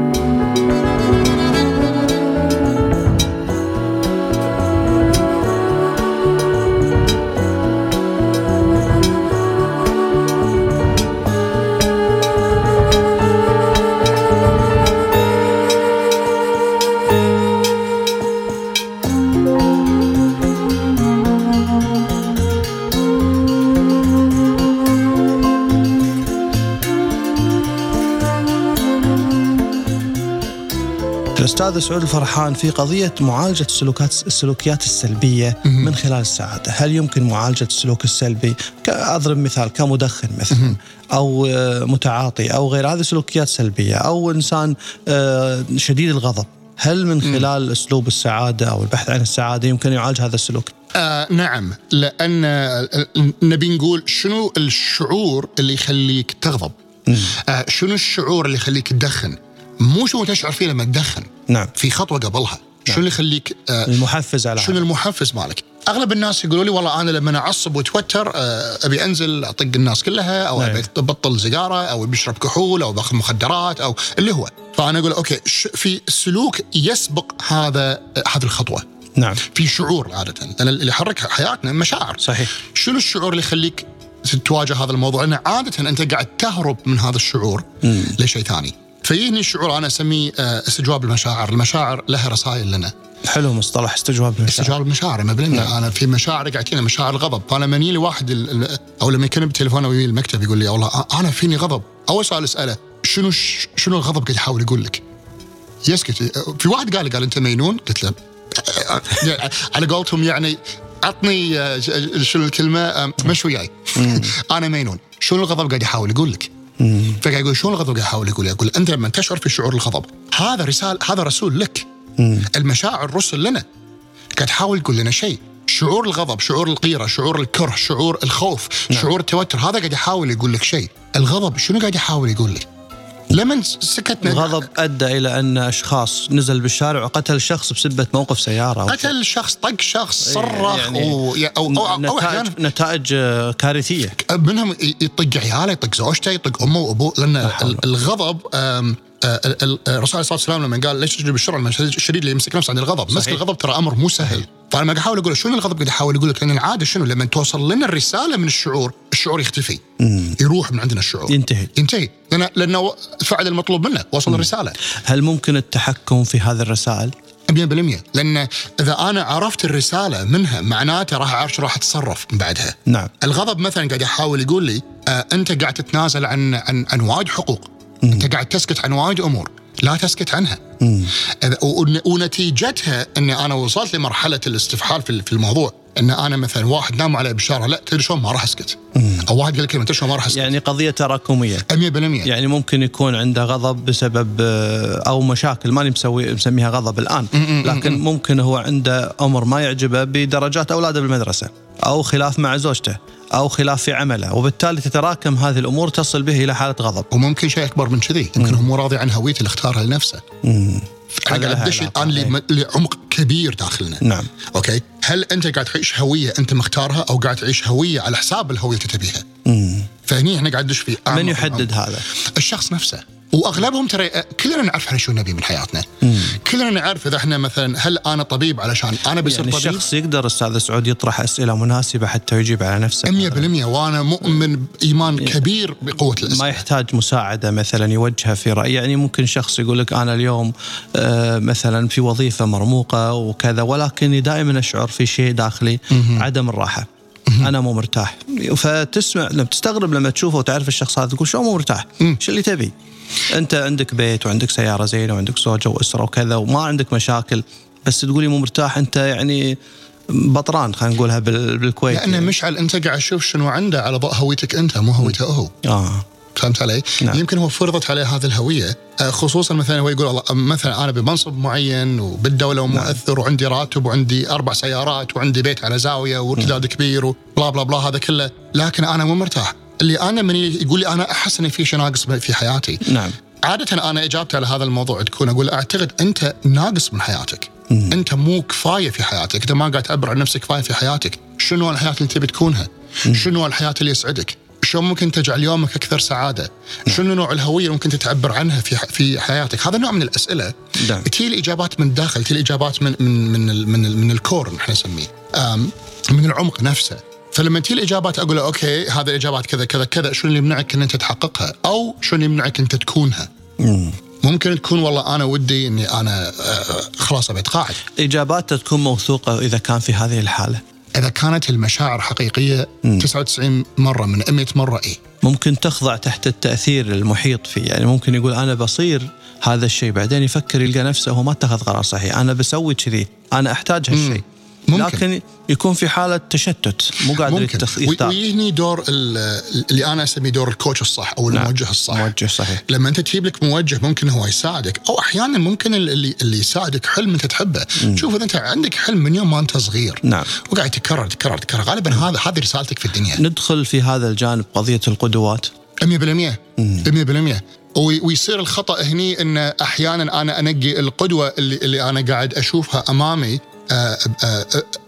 الاستاذ سعود الفرحان في قضية معالجة السلوكات السلوكيات السلبية من خلال السعادة، هل يمكن معالجة السلوك السلبي؟ أضرب مثال كمدخن مثلا أو آه، متعاطي أو غير هذه سلوكيات سلبية أو إنسان آه، شديد الغضب، هل من خلال أسلوب السعادة أو البحث عن السعادة يمكن يعالج هذا السلوك؟
آه نعم لأن آه، نبي نقول شنو الشعور اللي يخليك تغضب؟ آه شنو الشعور اللي يخليك تدخن؟ مو شو تشعر فيه لما تدخن
نعم
في خطوة قبلها شنو اللي يخليك آه
المحفز على
شنو
هذا.
المحفز مالك؟ أغلب الناس يقولوا لي والله أنا لما أعصب وأتوتر آه، أبي أنزل أطق الناس كلها أو
نعم.
أبي ابطل سيجاره أو بشرب كحول أو بأخذ مخدرات أو اللي هو فأنا أقول أوكي في سلوك يسبق هذا آه، هذه الخطوة
نعم
في شعور عادة لأن اللي يحرك حياتنا مشاعر
صحيح
شنو الشعور اللي يخليك تواجه هذا الموضوع؟ لأن عادة أنت قاعد تهرب من هذا الشعور لشيء ثاني. فيجيني الشعور أنا أسميه آه، استجواب المشاعر، المشاعر لها رسائل لنا،
حلو مصطلح استجواب المشاعر.
استجواب المشاعر 100% أنا في مشاعر قاعد تجيني مشاعر الغضب، فانا لما يجي واحد أو لما يكلم بالتليفون أو المكتب يقول لي والله أنا فيني غضب، اول سؤال أسأله شنو شنو الغضب قاعد يحاول يقول لك؟ يسكت. في واحد قال قال أنت مجنون؟ قلت له *laughs* على قولتهم يعني عطني آه، شنو الكلمة؟ آه، مش وياي. *laughs* أنا مجنون شنو الغضب قاعد يحاول يقول لك؟ فقاعد يقول شنو الغضب قاعد يحاول يقول لك يقول أنت لما تشعر في شعور الغضب هذا رسال هذا رسول لك. المشاعر رسل لنا. قاعد تحاول تقول لنا شيء. شعور الغضب شعور الغيره شعور الكره شعور الخوف شعور التوتر هذا قاعد يحاول يقول لك شيء. الغضب شنو قاعد يحاول يقول لك؟ لما سكتنا.
الغضب أدى إلى أن أشخاص نزل بالشارع وقتل شخص بسبة موقف سيارة أو
قتل شخص طق شخص صرخ
يعني
و... أو أو, أو, أو
نتائج نتائج آه، كارثية.
منهم يطق عياله يطق زوجته يطق أمه وأبوه لأن ال- الغضب آه، ال- ال- الرسول صلى الله عليه وسلم لما قال ليش تجري بالشر لما الشديد اللي يمسك نفسه عند الغضب. مسك. الغضب ترى أمر مو سهل. فانا قاعد احاول أقول شنو الغضب قاعد يحاول يقول لك لأن العادة شنو؟ لما توصل لنا الرسالة من الشعور الشعور يختفي. يروح من عندنا الشعور.
ينتهي.
ينتهي. لأن لأنه فعل المطلوب منه وصل الرسالة.
هل ممكن التحكم في هذه الرسائل؟
100% لأن إذا أنا عرفت الرسالة منها معناته راح أعرف شو راح أتصرف من بعدها.
نعم.
الغضب مثلا قاعد يحاول يقول لي آه أنت قاعد تتنازل عن عن عن وايد حقوق. أنت قاعد تسكت عن وايد أمور. لا تسكت عنها. ون- ونتيجتها إني أنا وصلت لمرحلة الاستفحال في في الموضوع. إن أنا مثلا واحد نام علي بالشارع لا تدري شلون؟ ما راح أسكت. أو واحد قال كلمة تدري شلون؟ ما راح أسكت.
يعني قضية تراكمية.
100%
يعني ممكن يكون عنده غضب بسبب آه، أو مشاكل. ماني مسوي مسميها غضب الآن. لكن ممكن هو عنده أمر ما يعجبه بدرجات أولاده بالمدرسة أو خلاف مع زوجته. أو خلاف في عمله وبالتالي تتراكم هذه الأمور تصل به إلى حالة غضب.
وممكن شيء أكبر من كذي يمكن هو مو راضي عن هويته اللي اختارها لنفسه.
هذا أنا
قاعد ادش. الآن
إيه.
لعمق كبير داخلنا.
نعم.
أوكي؟ هل أنت قاعد تعيش هوية أنت مختارها أو قاعد تعيش هوية على حساب الهوية اللي تبيها؟ فهني إحنا قاعد ندش في
من يحدد. هذا؟
الشخص نفسه. وأغلبهم ترى كلنا نعرف إحنا شو نبي من حياتنا. كلنا نعرف إذا إحنا مثلا هل أنا طبيب علشان أنا بصير
يعني
طبيب؟
الشخص يقدر أستاذ سعود يطرح أسئلة مناسبة حتى يجيب على نفسه.
100% وأنا مؤمن بإيمان كبير بقوة
ما
الاسئله
يحتاج مساعدة مثلا يوجهها في رأي. يعني ممكن شخص يقول لك أنا اليوم آه، مثلا في وظيفة مرموقة وكذا ولكني دائما أشعر في شيء داخلي عدم الراحة. أنا مو مرتاح. فتسمع لما تستغرب لما تشوفه وتعرف الشخص هذا تقول شو مو مرتاح؟ شو اللي تبي؟ أنت عندك بيت وعندك سيارة زينة وعندك زوجة وأسرة وكذا وما عندك مشاكل بس تقولي مو مرتاح أنت يعني بطران خلينا نقولها بال- بالكويت
لأن
يعني.
مشعل أنت قاعد تشوف شنو عنده على ضوء هويتك أنت مو هويته هو
آه
فهمت علي؟
نعم.
يمكن هو فرضت عليه هذه الهوية آه، خصوصا مثلا هو يقول الله مثلا أنا بمنصب معين وبالدولة ومؤثر وعندي راتب وعندي أربع سيارات وعندي بيت على زاوية وارتداد كبير وبلا بلا بلا هذا كله لكن أنا مو مرتاح اللي أنا من يقول لي أنا أحس ان في شيء ناقص في حياتي.
نعم.
عادة أنا إجابتي على هذا الموضوع تكون أقول أعتقد أنت ناقص من حياتك. أنت مو كفاية في حياتك. أنت ما قاعد تعبر عن نفسك كفاية في حياتك شنو الحياة اللي تبي تكونها؟ شنو الحياة اللي يسعدك؟ شلون ممكن تجعل يومك أكثر سعادة؟ شنو نوع الهوية اللي ممكن تعبر عنها في في حياتك؟ هذا نوع من الأسئلة.
نعم.
تجي الإجابات من الداخل تجي الإجابات من من من من, من الكور إحنا نسميه. من العمق نفسه. فلما تجي الإجابات أقول له أوكي هذه الإجابات كذا كذا كذا شنو اللي يمنعك إن أنت تحققها؟ أو شنو اللي يمنعك أنت تكونها؟ ممكن تكون والله أنا ودي إني أنا آه، خلاص أبي أتقاعد.
اجاباته تكون موثوقة إذا كان في هذه الحالة.
إذا كانت المشاعر حقيقية 99 مرة من 100 مرة اي
ممكن تخضع تحت التأثير المحيط فيه. يعني ممكن يقول أنا بصير هذا الشيء بعدين يفكر يلقى نفسه هو ما اتخذ قرار صحيح. أنا بسوي كذي أنا أحتاج هالشيء.
ممكن.
لكن يكون في حالة تشتت مو قادر
ممكن.
يختار
ويهني دور ال- اللي أنا أسميه دور الكوتش الصح أو
نعم.
الموجه الصح.
موجه صحيح.
لما أنت تجيب لك موجه ممكن هو يساعدك أو أحيانا ممكن اللي اللي يساعدك حلم أنت تحبه. شوف إذا أنت عندك حلم من يوم ما أنت صغير
نعم.
وقاعد تكرر تكرر تكرر غالبا هذا هذه رسالتك في الدنيا.
ندخل في هذا الجانب قضية القدوات.
100% 100% وي- ويصير الخطأ هني إن أحيانا أنا أنقي القدوة اللي, اللي أنا قاعد أشوفها أمامي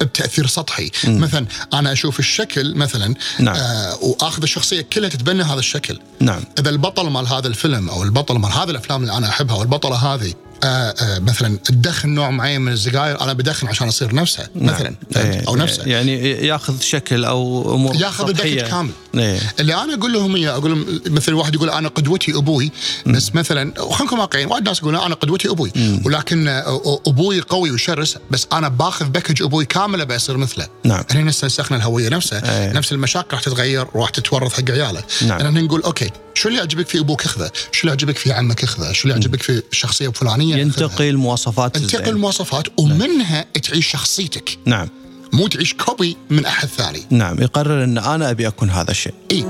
بتأثير سطحي مثلا أنا أشوف الشكل مثلا
نعم.
آه، وأخذ الشخصيه كلها تتبنى هذا الشكل
نعم
إذا البطل مال هذا الفيلم أو البطل مال هذه الأفلام اللي أنا أحبها والبطله هذه آه آه مثلا تدخن نوع معين من السجاير أنا بدخن عشان أصير نفسها مثلا
إيه،
أو نفسه
يعني ياخذ شكل أو أمور
ياخذ
سطحية.
كامل.
إيه.
اللي أنا أقول لهم إياه أقول لهم مثل واحد يقول أنا قدوتي أبوي بس مثلا وخلينا نكون واقعيين وايد ناس يقولون أنا قدوتي أبوي ولكن آه، أبوي قوي وشرس بس أنا باخذ package أبوي كاملة بصير مثله
نعم.
هنا نستخدم الهوية نفسها
أيه.
نفس المشاكل راح تتغير وراح تتورث حق عياله
نعم.
لأن نقول أوكي شو اللي يعجبك في أبوك اخذه شو اللي يعجبك في عمك اخذه شو اللي يعجبك في الشخصيه الفلانيه.
ينتقي المواصفات الزينة.
المواصفات ومنها تعيش شخصيتك
نعم
مو تعيش copy من أحد ثاني.
نعم يقرر إن أنا أبي أكون هذا الشيء.
إي.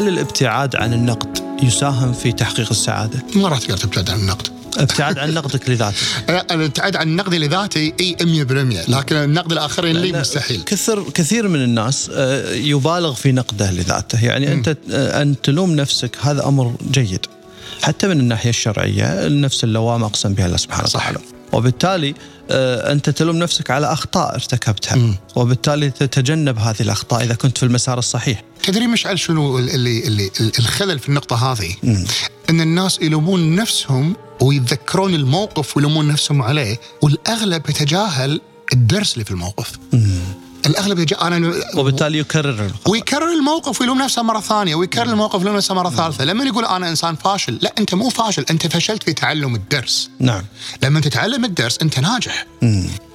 هل الابتعاد عن النقد يساهم في تحقيق السعادة؟
ما راح تقدر تبتعد عن النقد.
ابتعاد عن نقدك لذاتك. *laughs*
لا، الابتعاد عن النقد لذاتي إي 100% لكن النقد الاخرين لي مستحيل.
كثر كثير من الناس آه، يبالغ في نقده لذاته. يعني أنت آه، أن تلوم نفسك هذا أمر جيد. حتى من الناحية الشرعية النفس اللوامة أقسم بها الله سبحانه. وتعالى. وبالتالي آه، أنت تلوم نفسك على أخطاء ارتكبتها. وبالتالي تتجنب هذه الأخطاء إذا كنت في المسار الصحيح.
تدري مشعل شنو اللي اللي الخلل في النقطة هذه؟ إن الناس يلومون نفسهم ويتذكرون الموقف ويلومون نفسهم عليه والأغلب يتجاهل الدرس اللي في الموقف. الأغلب يتجاهل أنا
وبالتالي يكرر.
ويكرر الموقف ويلوم نفسه مرة ثانية ويكرر الموقف ويلوم نفسه مرة ثالثة. لما يقول أنا إنسان فاشل لا أنت مو فاشل أنت فشلت في تعلم الدرس.
نعم.
لما تتعلم الدرس أنت ناجح.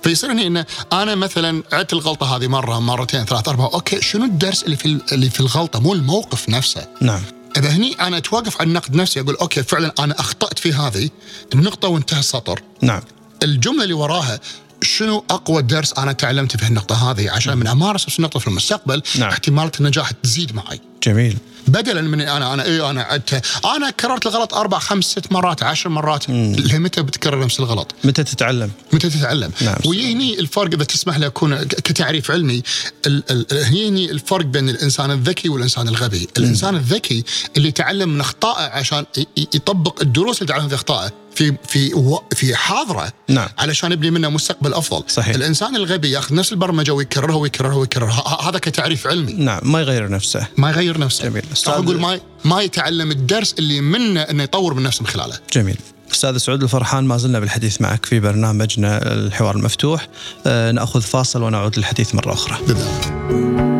فيصير هنا إنه أنا مثلا عدت الغلطة هذه مرة مرتين ثلاث أربع أوكي شنو الدرس اللي في اللي في الغلطة؟ مو الموقف نفسه.
نعم.
إذا هني أنا أتوقف عن النقد نفسي أقول أوكي فعلا أنا أخطأت في هذه النقطه وانتهى السطر.
نعم.
الجملة اللي وراها شنو أقوى درس أنا تعلمته في النقطه هذه؟ عشان من أمارس نفس النقطه في المستقبل
نعم.
احتمالات النجاح تزيد معي.
جميل.
بدلا من أنا أنا إيه أنا عدت أنا كررت الغلط أربع خمس ست مرات عشر مرات لمتى بتكرر نفس الغلط؟
متى تتعلم؟
متى تتعلم؟
نعم.
ويهني الفرق إذا تسمح لي أكون كتعريف علمي ال- ال- هيني الفرق بين الإنسان الذكي والإنسان الغبي، الإنسان الذكي اللي يتعلم من أخطائه عشان يطبق الدروس اللي تعلمها في أخطائه في في في حاضره
نعم.
علشان يبني منه مستقبل أفضل.
صحيح.
الإنسان الغبي ياخذ نفس البرمجة ويكررها ويكررها ويكررها، هذا كتعريف علمي.
نعم ما يغير نفسه
ما يغير نفسه
جميل.
أو أقول ما ما يتعلم الدرس اللي منه إنه يطور من نفسه من خلاله.
جميل. أستاذ سعود الفرحان ما زلنا بالحديث معك في برنامجنا الحوار المفتوح. آه، نأخذ فاصل ونعود للحديث مرة أخرى.
بالذات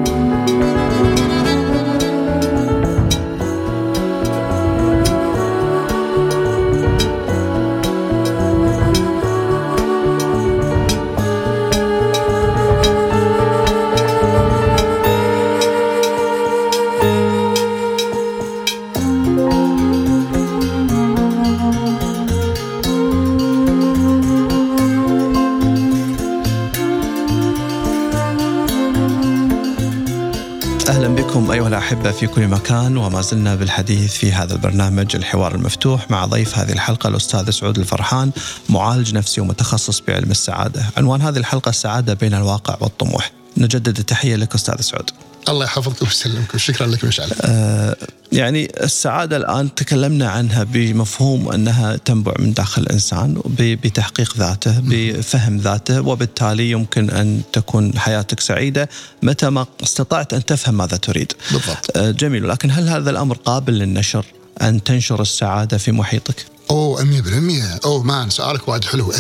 الاحبه في كل مكان وما زلنا بالحديث في هذا البرنامج الحوار المفتوح مع ضيف هذه الحلقة الأستاذ سعود الفرحان معالج نفسي ومتخصص بعلم السعادة. عنوان هذه الحلقة السعاده بين الواقع والطموح. نجدد التحية لك أستاذ سعود.
الله يحفظكم ويسلمكم شكرا لك مشعل.
آه يعني السعادة الآن تكلمنا عنها بمفهوم أنها تنبع من داخل الإنسان بتحقيق ذاته بفهم ذاته وبالتالي يمكن أن تكون حياتك سعيدة متى ما استطعت أن تفهم ماذا تريد.
بالضبط.
آه جميل. لكن هل هذا الأمر قابل للنشر أن تنشر السعادة في محيطك؟
أوه 100% أوه مان سؤالك وايد حلو. 100%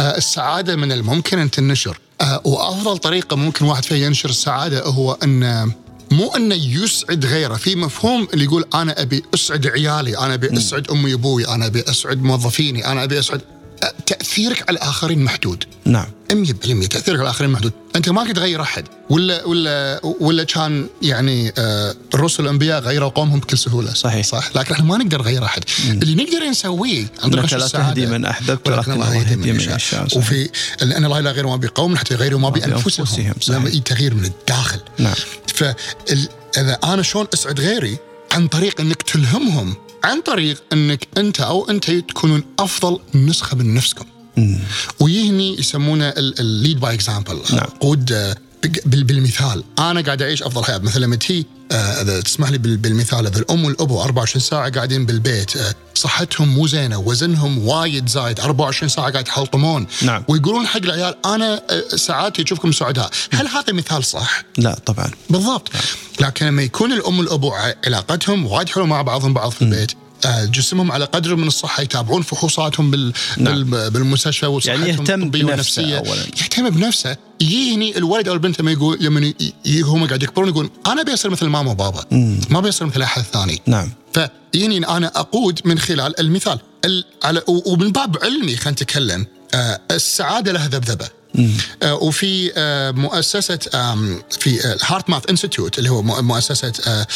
آه السعادة من الممكن أن تنشر. وأفضل طريقة ممكن واحد فيها ينشر السعادة هو أن مو انه يسعد غيره. في مفهوم اللي يقول أنا أبي أسعد عيالي أنا أبي أسعد أمي وأبوي أنا أبي أسعد موظفيني أنا أبي أسعد تأثيرك على الآخرين محدود.
نعم.
100% تأثيرك على الآخرين محدود. أنت ما كنت تغير أحد. ولا ولا ولا كان يعني آه الرسل الأنبياء غيروا قومهم بكل سهولة.
صحيح.
صح. لكن إحنا ما نقدر نغير أحد. مم. اللي نقدر نسويه
عن طريق لا تهدي من أحببت ولكن الله يهدي من يشاء.
وفي لأن الله لا يغير ما بقوم حتى يغيروا ما بأنفسهم. لما تغيير من الداخل.
نعم.
فاذا أنا شلون أسعد غيري؟ عن طريق إنك تلهمهم. عن طريق إنك أنت أو انت تكونون أفضل نسخة من نفسكم. ويهني يسمونه ال lead by example قود بالمثال. أنا قاعد أعيش أفضل حياة. مثلا لما تي آه، إذا تسمح لي بالمثال إذا الأم والابو 24 ساعة قاعدين بالبيت آه، صحتهم مو زينة وزنهم وايد زايد 24 ساعة قاعد يحلطمون.
نعم.
ويقولون حق العيال أنا آه، ساعاتي أشوفكم سعداء هل هذا مثال صح؟
لا طبعا.
بالضبط. نعم. لكن لما يكون الأم والابو علاقتهم وايد حلوة مع بعضهم بعض في البيت آه، جسمهم على قدر من الصحة يتابعون فحوصاتهم بال نعم. بالمستشفى
وصحتهم يعني يهتم بنفسه
اولا. يهتم بنفسه. يجيني الولد أو البنت لما يقول لما هم قاعد يكبرون يقول أنا بيصير مثل ماما وبابا مم. ما بيصير مثل أحد ثاني.
نعم.
فيجيني أنا أقود من خلال المثال. على ومن باب علمي خلينا نتكلم آه، السعادة لها ذبذبة. آه وفي آه مؤسسة في HeartMath Institute اللي هو مؤسسة آه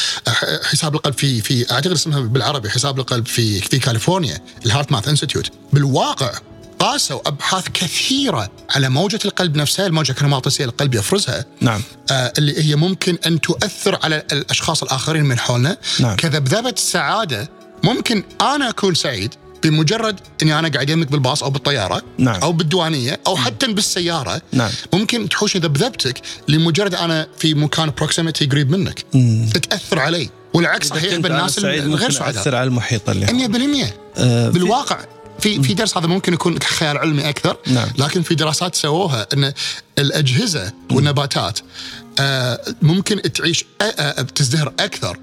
حساب القلب في في أعتقد اسمها بالعربي حساب القلب في في كاليفورنيا ال HeartMath Institute بالواقع قاسوا أبحاث كثيرة على موجة القلب نفسها، الموجة الكهرومغناطيسيه القلب يفرزها.
نعم.
آه اللي هي ممكن أن تؤثر على الأشخاص الآخرين من حولنا.
نعم.
كذبذبة السعاده ممكن أنا أكون سعيد بمجرد إني أنا قاعد يمك بالباص أو بالطيارة
نعم.
أو بالديوانية أو حتى بالسيارة
نعم.
ممكن تحوش ذبذبتك لمجرد أنا في مكان بروكسيميتي قريب منك
مم.
تأثر علي والعكس صحيح بالناس الغير سعداء
تاثر على المحيط اللي
100% آه بالواقع في في درس هذا ممكن يكون خيال علمي أكثر
نعم.
لكن في دراسات سووها إن الأجهزة والنباتات آه ممكن تعيش آه آه تزدهر أكثر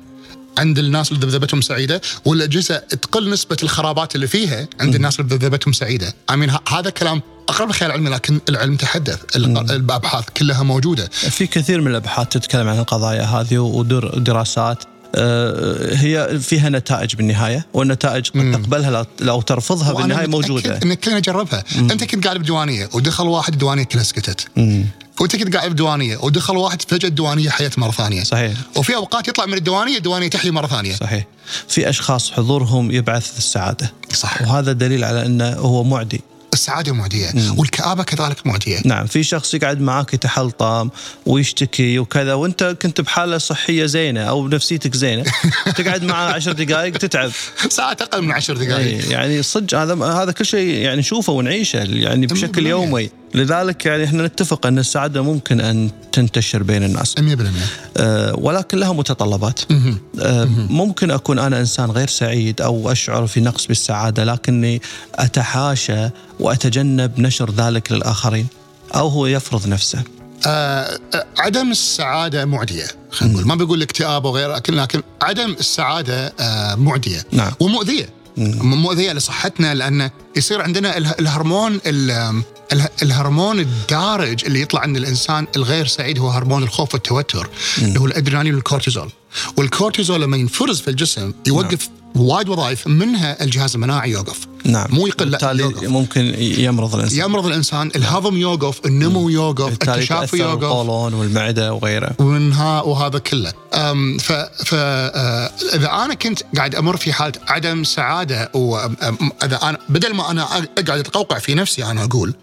عند الناس اللي ذبذبتهم سعيدة والأجهزة تقل نسبة الخرابات اللي فيها عند الناس اللي ذبذبتهم سعيده. امين هذا كلام أقرب للخيال العلمي لكن العلم تحدث الأبحاث كلها موجودة.
في كثير من الأبحاث تتكلم عن القضايا هذه ودراسات هي فيها نتائج بالنهاية والنتائج قد تقبلها أو ترفضها بالنهاية موجودة.
إنك كلنا جربها، أنت كنت قاعد بديوانية ودخل واحد الديوانيه كلها سكتت. وأنت كنت قاعد بديوانية ودخل واحد فجأة الديوانيه حيت مرة ثانية.
صحيح.
وفي أوقات يطلع من الديوانية الديوانية تحيي مرة ثانية.
صحيح. في أشخاص حضورهم يبعث السعادة.
صح
وهذا دليل على أنه هو معدي.
السعادة معدية مم. والكآبة كذلك معدية.
نعم في شخص يقعد معك يتحلطم ويشتكي وكذا وانت كنت بحالة صحية زينة أو نفسيتك زينة *laughs* تقعد معه عشر دقائق تتعب.
ساعات أقل من عشر دقائق
يعني صدق هذا هذا كل شيء يعني نشوفه ونعيشه يعني بشكل يومي. لذلك يعني إحنا نتفق أن السعادة ممكن أن تنتشر بين الناس.
100%
أه ولكن لها متطلبات. أه ممكن أكون أنا إنسان غير سعيد أو أشعر في نقص بالسعادة لكني أتحاشى وأتجنب نشر ذلك للآخرين أو هو يفرض نفسه.
آه عدم السعادة معدية خلينا نقول. ما بقول الاكتئاب وغيره لكن لكن عدم السعادة آه معدية
نعم.
ومؤذية. مؤذية لصحتنا لأن يصير عندنا الهرمون الهرمون الدارج اللي يطلع عند الإنسان الغير سعيد هو هرمون الخوف والتوتر اللي هو الأدرينالين والكورتيزول. والكورتيزول لما ينفرز في الجسم يوقف نعم. وايد وظائف منها الجهاز المناعي يوقف.
نعم.
مو يقل
بالتالي ممكن يمرض الإنسان.
يمرض الإنسان الهضم يوقف النمو يوقف التشافي يوقف.
القولون والمعدة وغيره.
ومنها وهذا كله. ف ف آه، إذا أنا كنت قاعد أمر في حالة عدم سعادة واذا أنا بدل ما أنا أقعد أتقوقع في نفسي أنا أقول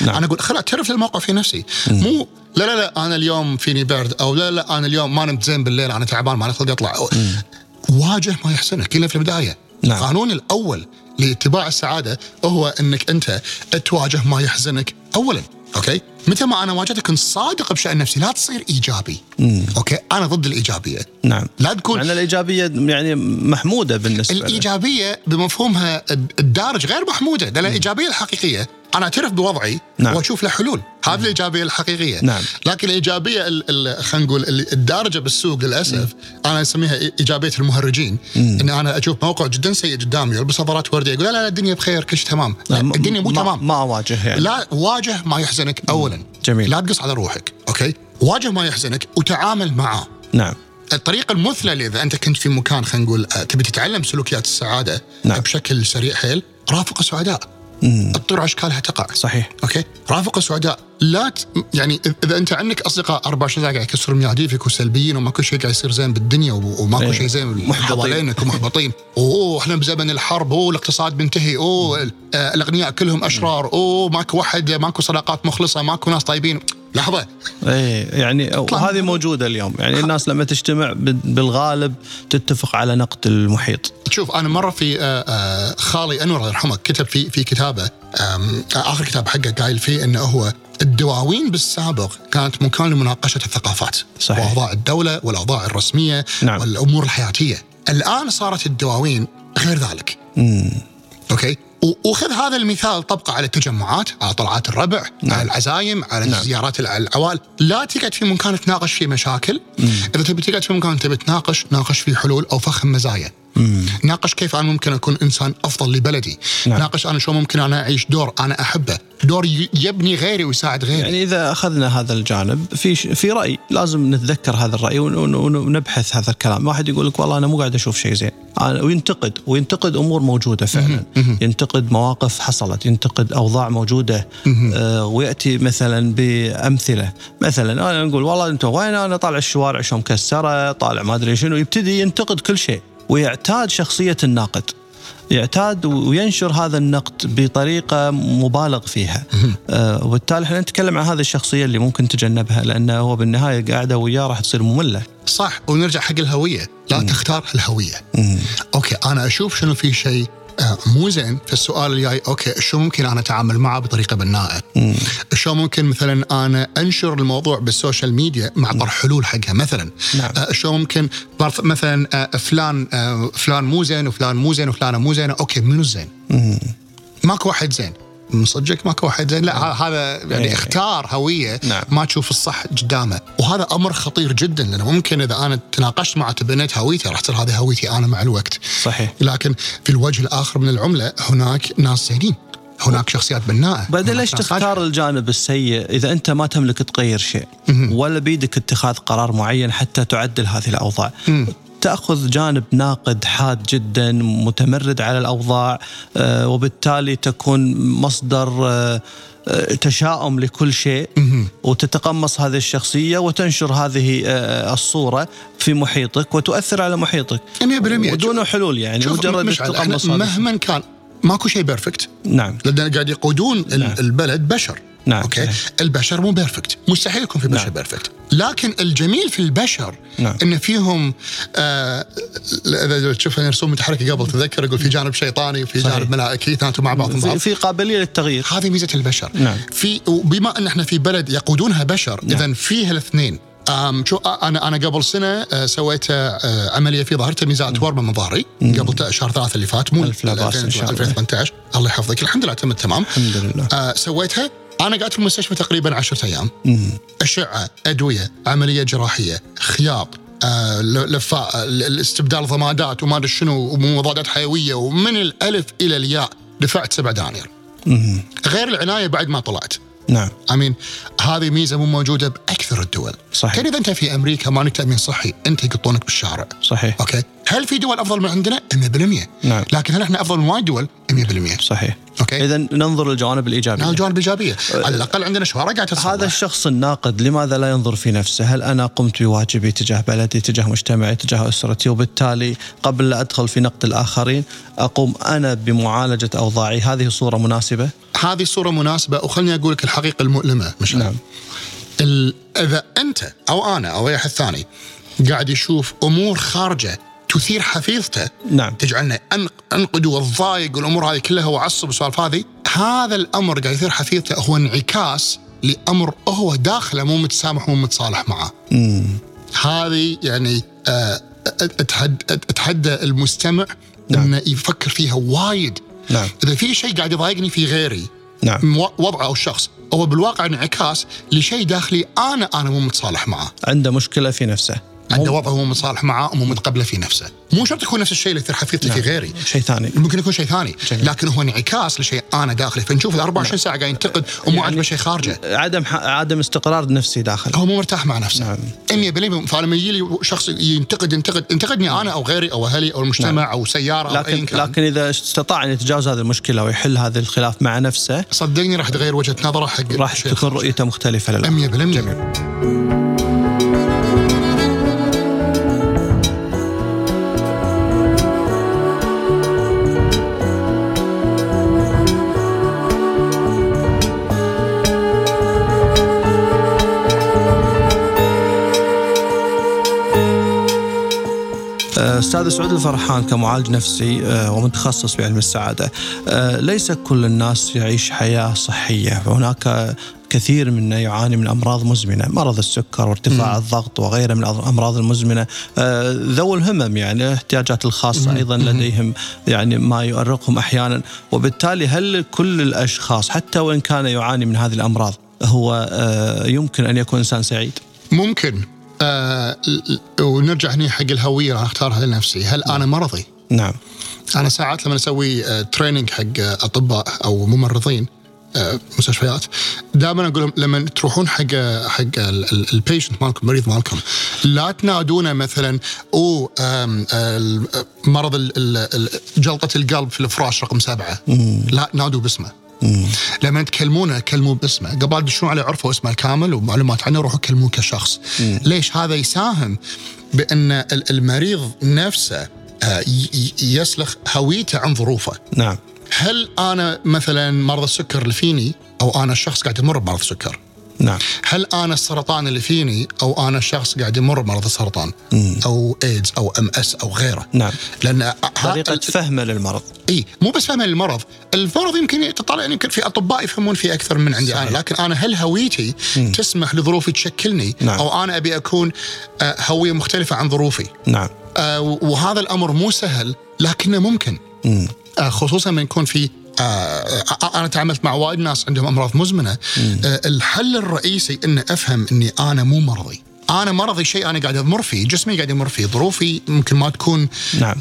نعم. أنا أقول خل اعترف للموقع في نفسي مم. مو لا لا لا أنا اليوم فيني برد أو لا لا أنا اليوم ما نمت زين بالليل أنا تعبان ما خلق اطلع مم. واجه ما يحسنك كله في البداية
نعم.
القانون الأول لاتباع السعادة هو إنك أنت تواجه ما يحزنك اولا أوكي متى ما أنا واجهتك كنت صادق بشأن نفسي لا تصير إيجابي. أوكي؟ أنا ضد الإيجابية.
نعم.
لا تكون
مع ان الإيجابية يعني محمودة بالنسبة.
الإيجابية بمفهومها الدارج غير محمودة لأن الإيجابية الحقيقية أنا أعترف بوضعي
نعم.
وأشوف له حلول. هذه الإيجابية الحقيقية.
نعم.
لكن الإيجابية ال- ال- خلينا نقول ال- الدارجة بالسوق للأسف أنا أسميها إيجابية المهرجين. إن أنا أشوف موقف جدا سيء قدامي يلبس نظارات وردية يقول لا لا الدنيا بخير كل شيء تمام. لا الدنيا مو
ما
تمام.
ما أواجه يعني.
لا واجه ما يحزنك اولا.
جميل.
لا تقص على روحك أوكي؟ واجه ما يحزنك وتعامل معه.
نعم.
الطريقة المثلى اللي إذا أنت كنت في مكان خلينا نقول آه، تبي تتعلم سلوكيات السعادة
نعم.
بشكل سريع حيل؟ رافق السعداء. الطير اشكالها تقع
صحيح.
أوكي؟ رافق السعداء لا ت... يعني إذا أنت عندك أصدقاء 24 ساعه قاعد يكسرون مياديفك وسلبيين وماكو شيء قاعد يصير زين بالدنيا و- وماكو
إيه.
شيء زين. حوالينك ومحبطين. *laughs* أوه إحنا بزمن الحرب. أوه الاقتصاد بينتهي. أوه آه، الأغنياء كلهم أشرار. أوه ماكو واحد ماكو صداقات مخلصة ماكو ناس طيبين. لحظة.
إيه يعني وهذه موجودة اليوم. يعني الناس لما تجتمع بال- بالغالب تتفق على نقد المحيط.
شوف أنا مرة في آه، آه، خالي أنور الله يرحمه كتب في في كتابه آخر كتاب حقه قايل فيه إنه هو الدواوين بالسابق كانت مكان لمناقشة الثقافات.
صحيح.
وأوضاع الدولة والأوضاع الرسمية
نعم.
والأمور الحياتية. الآن صارت الدواوين غير ذلك. أوكي؟ و- وخذ هذا المثال طبقه على التجمعات على طلعات الربع نعم. على العزايم على نعم. زيارات الع- العوائل لا تقعد في مكان تناقش فيه مشاكل إذا تبي تقعد في مكان تبي تناقش ناقش فيه حلول أو فخم مزايا ناقش كيف أنا ممكن أكون إنسان أفضل لبلدي.
نعم.
ناقش أنا شو ممكن أنا أعيش دور أنا أحبه. دور يبني غيري ويساعد غيري.
يعني إذا أخذنا هذا الجانب في ش- في رأي لازم نتذكر هذا الرأي ون- ون- ون- ونبحث هذا الكلام، واحد يقول لك والله أنا مو قاعد أشوف شيء زين، أنا- وينتقد وينتقد أمور موجودة فعلا، ينتقد مواقف حصلت، ينتقد أوضاع موجودة. آه ويأتي مثلا بأمثلة، مثلا أنا نقول والله أنت وين؟ أنا طالع الشوارع شو مكسره، طالع ما أدري شنو، يبتدي ينتقد كل شيء. ويعتاد شخصية الناقد. يعتاد وينشر هذا النقد بطريقة مبالغ فيها. آه وبالتالي إحنا نتكلم عن هذه الشخصية اللي ممكن تجنبها لأنه هو بالنهاية قاعدة وياه راح تصير مملة.
صح ونرجع حق الهوية. لا تختار الهوية. أوكي أنا أشوف شنو في شيء آه، مو زين. في السؤال الجاي أوكي شو ممكن أنا أتعامل معه بطريقة بناءه شو ممكن مثلا أنا أنشر الموضوع بالسوشيال ميديا مع طرح حلول حقها؟ مثلا
نعم.
آه، شو ممكن مثلا آه، فلان فلان مو زين وفلان مو زين وفلانة مو زينة. أوكي منو الزين؟ ماكو واحد زين. من صدقك ماكو واحد. زين لا ه- هذا يعني
إيه.
اختار هوية
نعم.
ما تشوف الصح قدامه. وهذا أمر خطير جدا لأنه ممكن إذا أنا تناقشت معه تبنيت هويتي راح تصير هذه هويتي أنا مع الوقت.
صحيح.
لكن في الوجه الآخر من العملة هناك ناس زينين هناك شخصيات بناءة
بعدين ليش. تختار الجانب السيء؟ إذا أنت ما تملك تغير شيء ولا بيدك اتخاذ قرار معين حتى تعدل هذه الأوضاع. تأخذ جانب ناقد حاد جدا متمرد على الأوضاع آه، وبالتالي تكون مصدر آه، آه، تشاؤم لكل شيء. وتتقمص هذه الشخصية وتنشر هذه الصورة في محيطك وتؤثر على محيطك.
100%
ودون حلول يعني مجرد هذا
مهما كان ماكو شيء perfect
نعم.
لأن قاعد يقودون
نعم.
البلد بشر.
نعم،
أوكي.
صحيح.
البشر مو perfect مستحيل يكون في بشر
نعم.
perfect لكن الجميل في البشر
نعم.
إن فيهم آه اذا تشوف رسوم متحركه قبل تذكر يقول في جانب شيطاني وفي
صحيح.
جانب ملائكي اثنيناتهم مع بعض
في, في قابلية للتغيير.
هذه ميزة البشر.
نعم.
في وبما إن إحنا في بلد يقودونها بشر
نعم.
اذا فيها الاثنين. أم شو أنا أنا قبل سنة سويت عملية في ظهري تمييزات ورمه من ظهري. قبل شهر ثلاثة اللي فات مو
ألف لا بأس إن شاء الله.
2018 الله يحفظك. الحمد لله تمت تمام
الحمد لله.
سويتها. أنا قعدت في المستشفى تقريبا عشرة أيام. أشعة أدوية عملية جراحية خياط آه لفاء الاستبدال ضمادات وما أدري شنو ومضادات حيوية ومن الألف إلى الياء دفعت سبع دنانير. غير العناية بعد ما طلعت.
نعم.
آمين هذه ميزة مو موجودة بأكثر الدول.
صحيح.
كان إذا أنت في أمريكا مالك تامين صحي أنت يقطونك بالشارع.
صحيح.
أوكي؟ هل في دول أفضل من عندنا؟ 100%
نعم.
لكن هل إحنا أفضل من وايد دول؟ 100%
صحيح.
أوكي.
إذا ننظر للجوانب الإيجابية.
هذا الجوانب الإيجابية. على الأقل عندنا شوارع قاعدة تصلح.
هذا الشخص الناقد لماذا لا ينظر في نفسه؟ هل أنا قمت بواجبي تجاه بلدي، تجاه مجتمعي، تجاه أسرتي، وبالتالي قبل لا أدخل في نقد الآخرين أقوم أنا بمعالجة أوضاعي، هذه صورة مناسبة؟
هذه صورة مناسبة وخلني أقول لك الحقيقة المؤلمة مش
نعم.
إذا أنت أو أنا أو أي أحد ثاني قاعد يشوف أمور خارجة تثير حفيظته
نعم.
تجعلنا. أنقد والضايق والأمور هذه كلها وأعصب والسوالف هذه هذا الأمر قاعد يثير حفيظته هو انعكاس لأمر هو داخله مو متسامح مو متصالح معه. هذه يعني آه، أتحدى المستمع
نعم.
إنه يفكر فيها وايد.
نعم.
إذا في شيء قاعد يضايقني في غيري
نعم.
وضعه أو الشخص هو بالواقع انعكاس لشيء داخلي أنا أنا مو متصالح معه.
عنده مشكلة في نفسه.
عنده وضع هو متصالح معه ومو متقبله في نفسه. مو شرط يكون نفس الشيء اللي يثير حفيظتي في غيري.
شيء ثاني.
ممكن يكون شيء ثاني.
جميل.
لكن هو انعكاس لشيء أنا داخلي. فنشوف ال 24 ساعة قاعد ينتقد ومو
يعني-
عاجبه شيء خارجه.
عدم ح... عدم استقرار نفسي داخل
هو مو مرتاح مع نفسه.
نعم.
100% فلما يجي لي شخص ينتقد ينتقد. ينتقدني أنا أو غيري أو أهلي أو المجتمع أو سيارة أو ايا
لكن
كان
لكن إذا استطاع أن يتجاوز هذه المشكلة ويحل هذا الخلاف مع نفسه
صدقني راح تغير وجهة نظره حق
راح تكون رؤيته مختلفة للأمر
100%
جميل. أستاذ سعود الفرحان كمعالج نفسي آه، ومتخصص بعلم السعادة. آه، ليس كل الناس يعيش حياة صحية. فهناك كثير منا يعاني من أمراض مزمنة، مرض السكر وارتفاع الضغط وغيرها من الامراض المزمنة، آه، ذوي الهمم يعني الاحتياجات الخاصة أيضا لديهم يعني ما يؤرقهم أحيانا، وبالتالي هل كل الأشخاص حتى وإن كان يعاني من هذه الأمراض هو آه، يمكن أن يكون إنسان سعيد؟
ممكن. آه ونرجع هنا حق الهوية راح اختارها لنفسي. هل أنا مرضي؟
نعم.
أنا ساعات لما أسوي آه، training حق آه، أطباء أو ممرضين آه، مستشفيات دائما أقول لهم لما تروحون حق حق ال patient مالكم المريض مالكم لا تنادونه مثلا أو مرض جلطة القلب في الفراش رقم سبعة. لا نادوه باسمه. لما تكلمونه كلموه باسمه. قبل تدشون عليه عرفوا اسمه الكامل ومعلومات عنه روحوا كلموه كشخص. ليش هذا يساهم؟ بأن ال- المريض نفسه آه، يسلخ هويته عن ظروفه.
نعم.
هل أنا مثلا مرض السكر اللي فيني أو أنا الشخص قاعد يمر بمرض السكر؟
نعم.
هل أنا السرطان اللي فيني أو أنا الشخص قاعد يمر بمرض السرطان؟ أو إيدز أو إم إس أو غيره.
نعم.
لأن
طريقة فهمه للمرض.
إي مو بس فهم المرض، المرض يمكن تطلع يعني يمكن في أطباء يفهمون فيه أكثر من عندي
صحيح.
أنا، لكن أنا هل هويتي تسمح لظروفي تشكلني؟
نعم.
أو أنا أبي أكون آه، هوية مختلفة عن ظروفي؟
نعم.
آه، وهذا الأمر مو سهل لكنه ممكن.
مم.
آه، خصوصا لما يكون في أنا تعاملت مع وايد ناس عندهم أمراض مزمنة. آه، الحل الرئيسي إن أفهم إني أنا مو مرضي. أنا مرضي شيء أنا قاعد أمر فيه جسمي قاعد يمر فيه ظروفي ممكن ما تكون
نعم.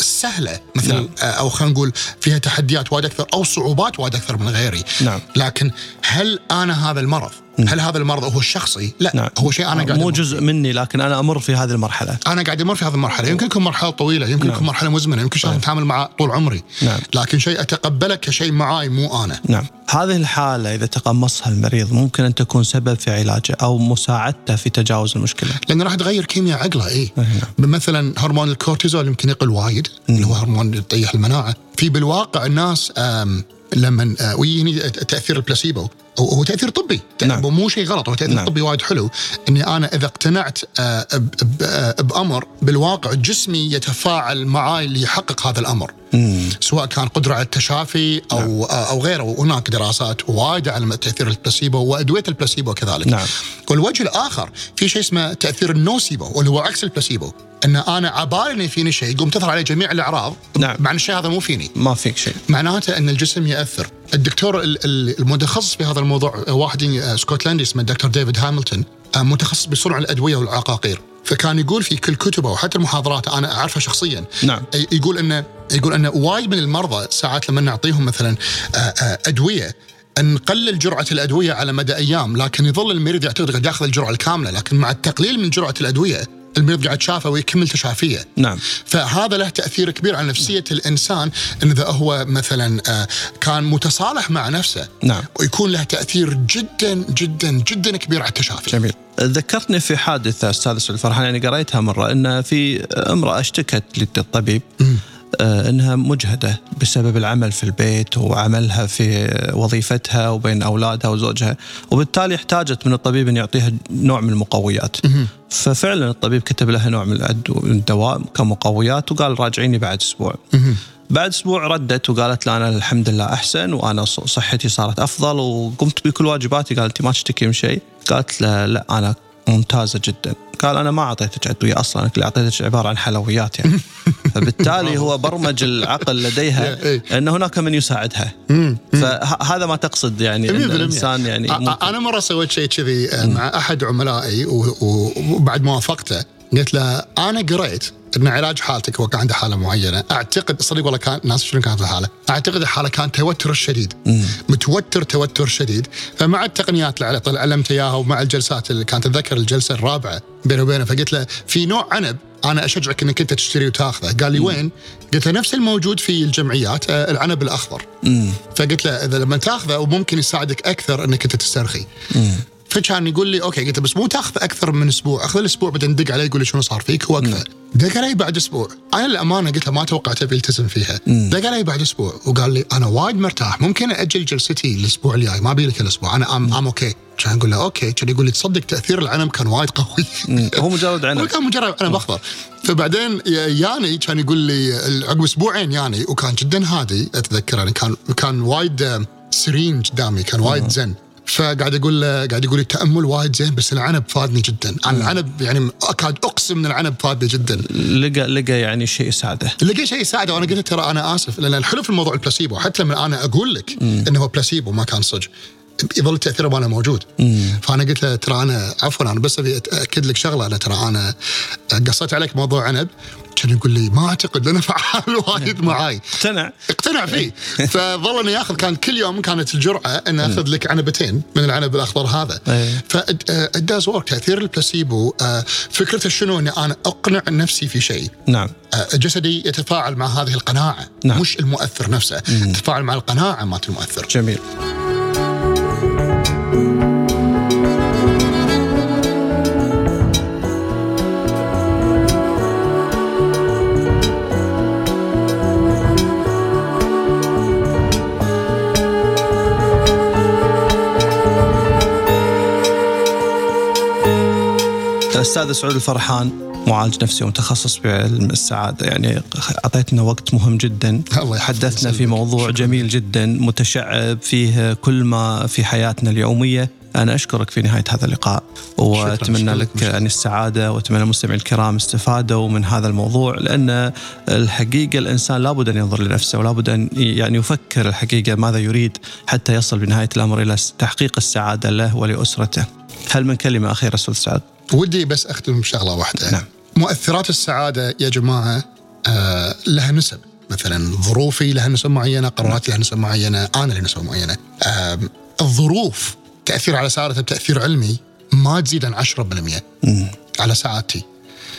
سهلة. مثل
نعم.
آه، أو خلينا نقول فيها تحديات وايد أكثر أو صعوبات وايد أكثر من غيري.
نعم.
لكن هل أنا هذا المرض؟ هل هذا المرض هو الشخصي؟ لا
نعم.
هو شيء أنا قاعد
مو جزء مني لكن أنا أمر في هذه المرحلة.
أنا قاعد أمر في هذه المرحلة. يمكن تكون مرحلة طويلة يمكن
نعم.
تكون مرحلة مزمنة يمكن شخص اتعامل معه طول عمري.
نعم.
لكن شيء اتقبله كشيء معاي مو أنا.
نعم. هذه الحالة إذا تقمصها المريض ممكن أن تكون سبب في علاجه أو مساعدته في تجاوز المشكلة.
لأن راح تغير كيمياء عقله أي
نعم.
مثلا هرمون الكورتيزول يمكن يقل وايد اللي هو هرمون يطيح المناعة. في بالواقع الناس لما آه، ويجيني تأثير البلاسيبو. هو تأثير طبي.
نعم.
مو شيء غلط هو تأثير
نعم.
طبي وايد حلو. إني أنا إذا اقتنعت آه، آه، بأمر بالواقع جسمي يتفاعل معاي ليحقق هذا الأمر.
مم.
سواء كان قدرة على التشافي أو أو غيره. وهناك دراسات وايدة على تأثير البلاسيبو وأدوية البلاسيبو كذلك.
نعم.
والوجه الآخر في شيء اسمه تأثير النوسيبو واللي هو عكس البلاسيبو. إن أنا عبالي إني فيني شيء يقوم تظهر علي جميع الأعراض
نعم.
مع إن الشيء هذا مو فيني
ما فيك شيء
معناته إن الجسم يأثر الدكتور ال- ال- المتخصص في هذا الموضوع واحد آه، اسكتلندي اسمه الدكتور ديفيد هاملتون آه، متخصص بصنع الأدوية والعقاقير فكان يقول في كل كتبه وحتى المحاضرات أنا اعرفها شخصيا
نعم.
يقول انه يقول إنه وايد من المرضى ساعات لما نعطيهم مثلا آه، آه، أدوية نقلل جرعة الأدوية على مدى أيام لكن يظل المريض يعتقد قد يأخذ الجرعة الكاملة لكن مع التقليل من جرعة الأدوية المريض قاعد شافه ويكمل تشافيه.
نعم.
فهذا له تأثير كبير على نفسية الإنسان إن إذا هو مثلا آه، كان متصالح مع نفسه.
نعم.
ويكون له تأثير جدا جدا جدا كبير على التشافي.
جميل. ذكرتني في حادثة أستاذ سعود الفرحان يعني قريتها مرة أن في امرأة اشتكت للطبيب. آه، إنها مجهدة بسبب العمل في البيت وعملها في وظيفتها وبين أولادها وزوجها وبالتالي احتاجت من الطبيب إن يعطيها نوع من المقويات. ففعلا الطبيب كتب لها نوع من الدواء كمقويات وقال راجعيني بعد أسبوع. بعد أسبوع ردت وقالت لا أنا الحمد لله أحسن وأنا صحتي صارت أفضل وقمت بكل واجباتي. قالت أنت ما تشتكي من شيء. قالت لا, لا أنا ممتازة جدا. قال أنا ما أعطيتك ادويه أصلا اللي أعطيتك عبارة عن حلويات يعني. *laughs* فبالتالي هو برمج العقل لديها *laughs*
إيه.
إن هناك من يساعدها. فهذا ما تقصد يعني إن
100%.
الإنسان يعني
أنا مرة سويت شيء كذي مع أحد عملائي وبعد ما وافقته قلت له أنا قريت ان علاج حالتك هو كان عنده حالة معينة أعتقد صدق والله كان ناس شنو كانت الحالة؟ أعتقد الحالة كان توتر الشديد متوتر توتر شديد. فمع التقنيات اللي علمته إياها ومع الجلسات اللي كانت أتذكر الجلسة الرابعة بيني وبينه فقلت له في نوع عنب أنا أشجعك إنك أنت تشتري وتاخذه. قال لي وين؟ قلت له نفس الموجود في الجمعيات آه، العنب الأخضر. فقلت له إذا لما تاخذه وممكن يساعدك أكثر إنك أنت تسترخي. فكان يقول لي okay قلت بس مو تاخذ أكثر من أسبوع أخذ الأسبوع بعدين دق علي يقول لي شنو صار فيك. أكثر دق علي بعد أسبوع. أنا الامانه قلت له ما توقعت بيلتزم فيها. دق علي بعد أسبوع وقال لي أنا وايد مرتاح ممكن أجل جلستي الأسبوع الجاي ما أبي لك الأسبوع أنا ام ام okay كان أقول له okay. كان يقول لي تصدق تأثير العنب كان وايد قوي.
هو مجرد عنب. *laughs*
كان مجرد عنب أخضر. فبعدين ياني كان يقول لي عقب أسبوعين ياني وكان جدا هادي أتذكر يعني كان كان وايد سرين قدامي كان وايد زين. فقاعد أقول له قاعد يقول التامل وايد زين بس العنب فادني جدا. أنا العنب يعني أكاد أقسم إن العنب فادني جدا.
لقى لقى يعني شيء يساعده.
لقى شيء يساعده. وأنا قلت ترى أنا آسف لأن الحلو في الموضوع البلاسيبو حتى لما أنا أقول لك إنه هو بلاسيبو ما كان صج. يظل تأثيره ماله موجود. فأنا قلت له ترى أنا عفوا أنا بس أبي أتأكد لك شغلة. أنا ترى أنا قصيت عليك موضوع عنب كان يقول لي ما أعتقد لأنه فعال *laughs* وايد معاي.
اقتنع.
اقتنع فيه. فظل انه ياخذ كان كل يوم كانت الجرعة انه أخذ لك عنبتين من العنب الأخضر هذا.
أيه.
ف it does work تأثير البلاسيبو آه، فكرته شنو؟ إني أنا أقنع نفسي في شيء.
نعم.
آه، جسدي يتفاعل مع هذه القناعة
نعم.
مش المؤثر نفسه يتفاعل مع القناعة مالت المؤثر.
جميل. الاستاذ سعود الفرحان معالج نفسي ومتخصص بعلم السعادة يعني أعطيتنا وقت مهم جدا
الله
حدثنا في. موضوع
شكراً.
جميل جدا متشعب فيه كل ما في حياتنا اليومية أنا أشكرك في نهاية هذا اللقاء وأتمنى
شكراً
لك
شكراً.
يعني السعادة وأتمنى المستمعين الكرام استفادوا من هذا الموضوع لأن الحقيقة الإنسان لابد أن ينظر لنفسه ولابد أن يعني يفكر الحقيقة ماذا يريد حتى يصل بنهاية الأمر إلى تحقيق السعادة له ولأسرته. هل من كلمة أخيرة أستاذ سعد؟
ودي بس أختم بشغلة واحدة.
نعم.
مؤثرات السعادة يا جماعة آه لها نسب. مثلا ظروفي لها نسب معينة قراراتي لها نسب معينة أنا لها نسب معينة. آه الظروف تأثير على سعادتي بتأثير علمي ما تزيد عن 10% على سعادتي.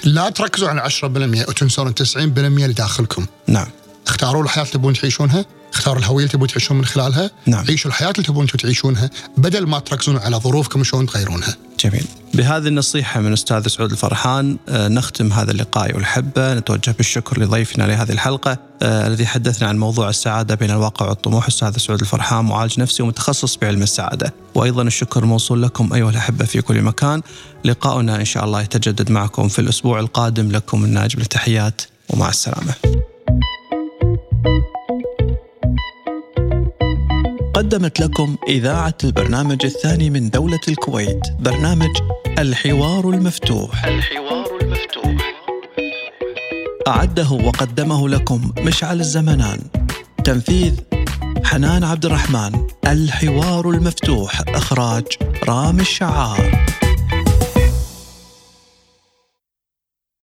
لا تركزوا على 10% وتنسون ال 90% اللي داخلكم
نعم.
اختاروا الحياة اللي تبون تعيشونها. اختاروا الهوية اللي تبون تعيشون من خلالها.
نعم.
عيشوا الحياة اللي تبون تعيشونها بدل ما تركزون على ظروفكم شلون تغيرونها.
جميل. بهذه النصيحة من أستاذ سعود الفرحان آه، نختم هذا اللقاء والحبة. نتوجه بالشكر لضيفنا لهذه الحلقة آه، الذي حدثنا عن موضوع السعادة بين الواقع والطموح. أستاذ سعود الفرحان معالج نفسي ومتخصص بعلم السعادة. وأيضا الشكر موصول لكم أيها الأحبة في كل مكان. لقاؤنا إن شاء الله يتجدد معكم في الأسبوع القادم. لكم من ناجم التحيات ومع السلامة. قدمت لكم إذاعة البرنامج الثاني من دولة الكويت برنامج الحوار المفتوح. الحوار المفتوح. أعده وقدمه لكم مشعل الزمنان. تنفيذ حنان عبد الرحمن الحوار المفتوح إخراج رامي الشعار.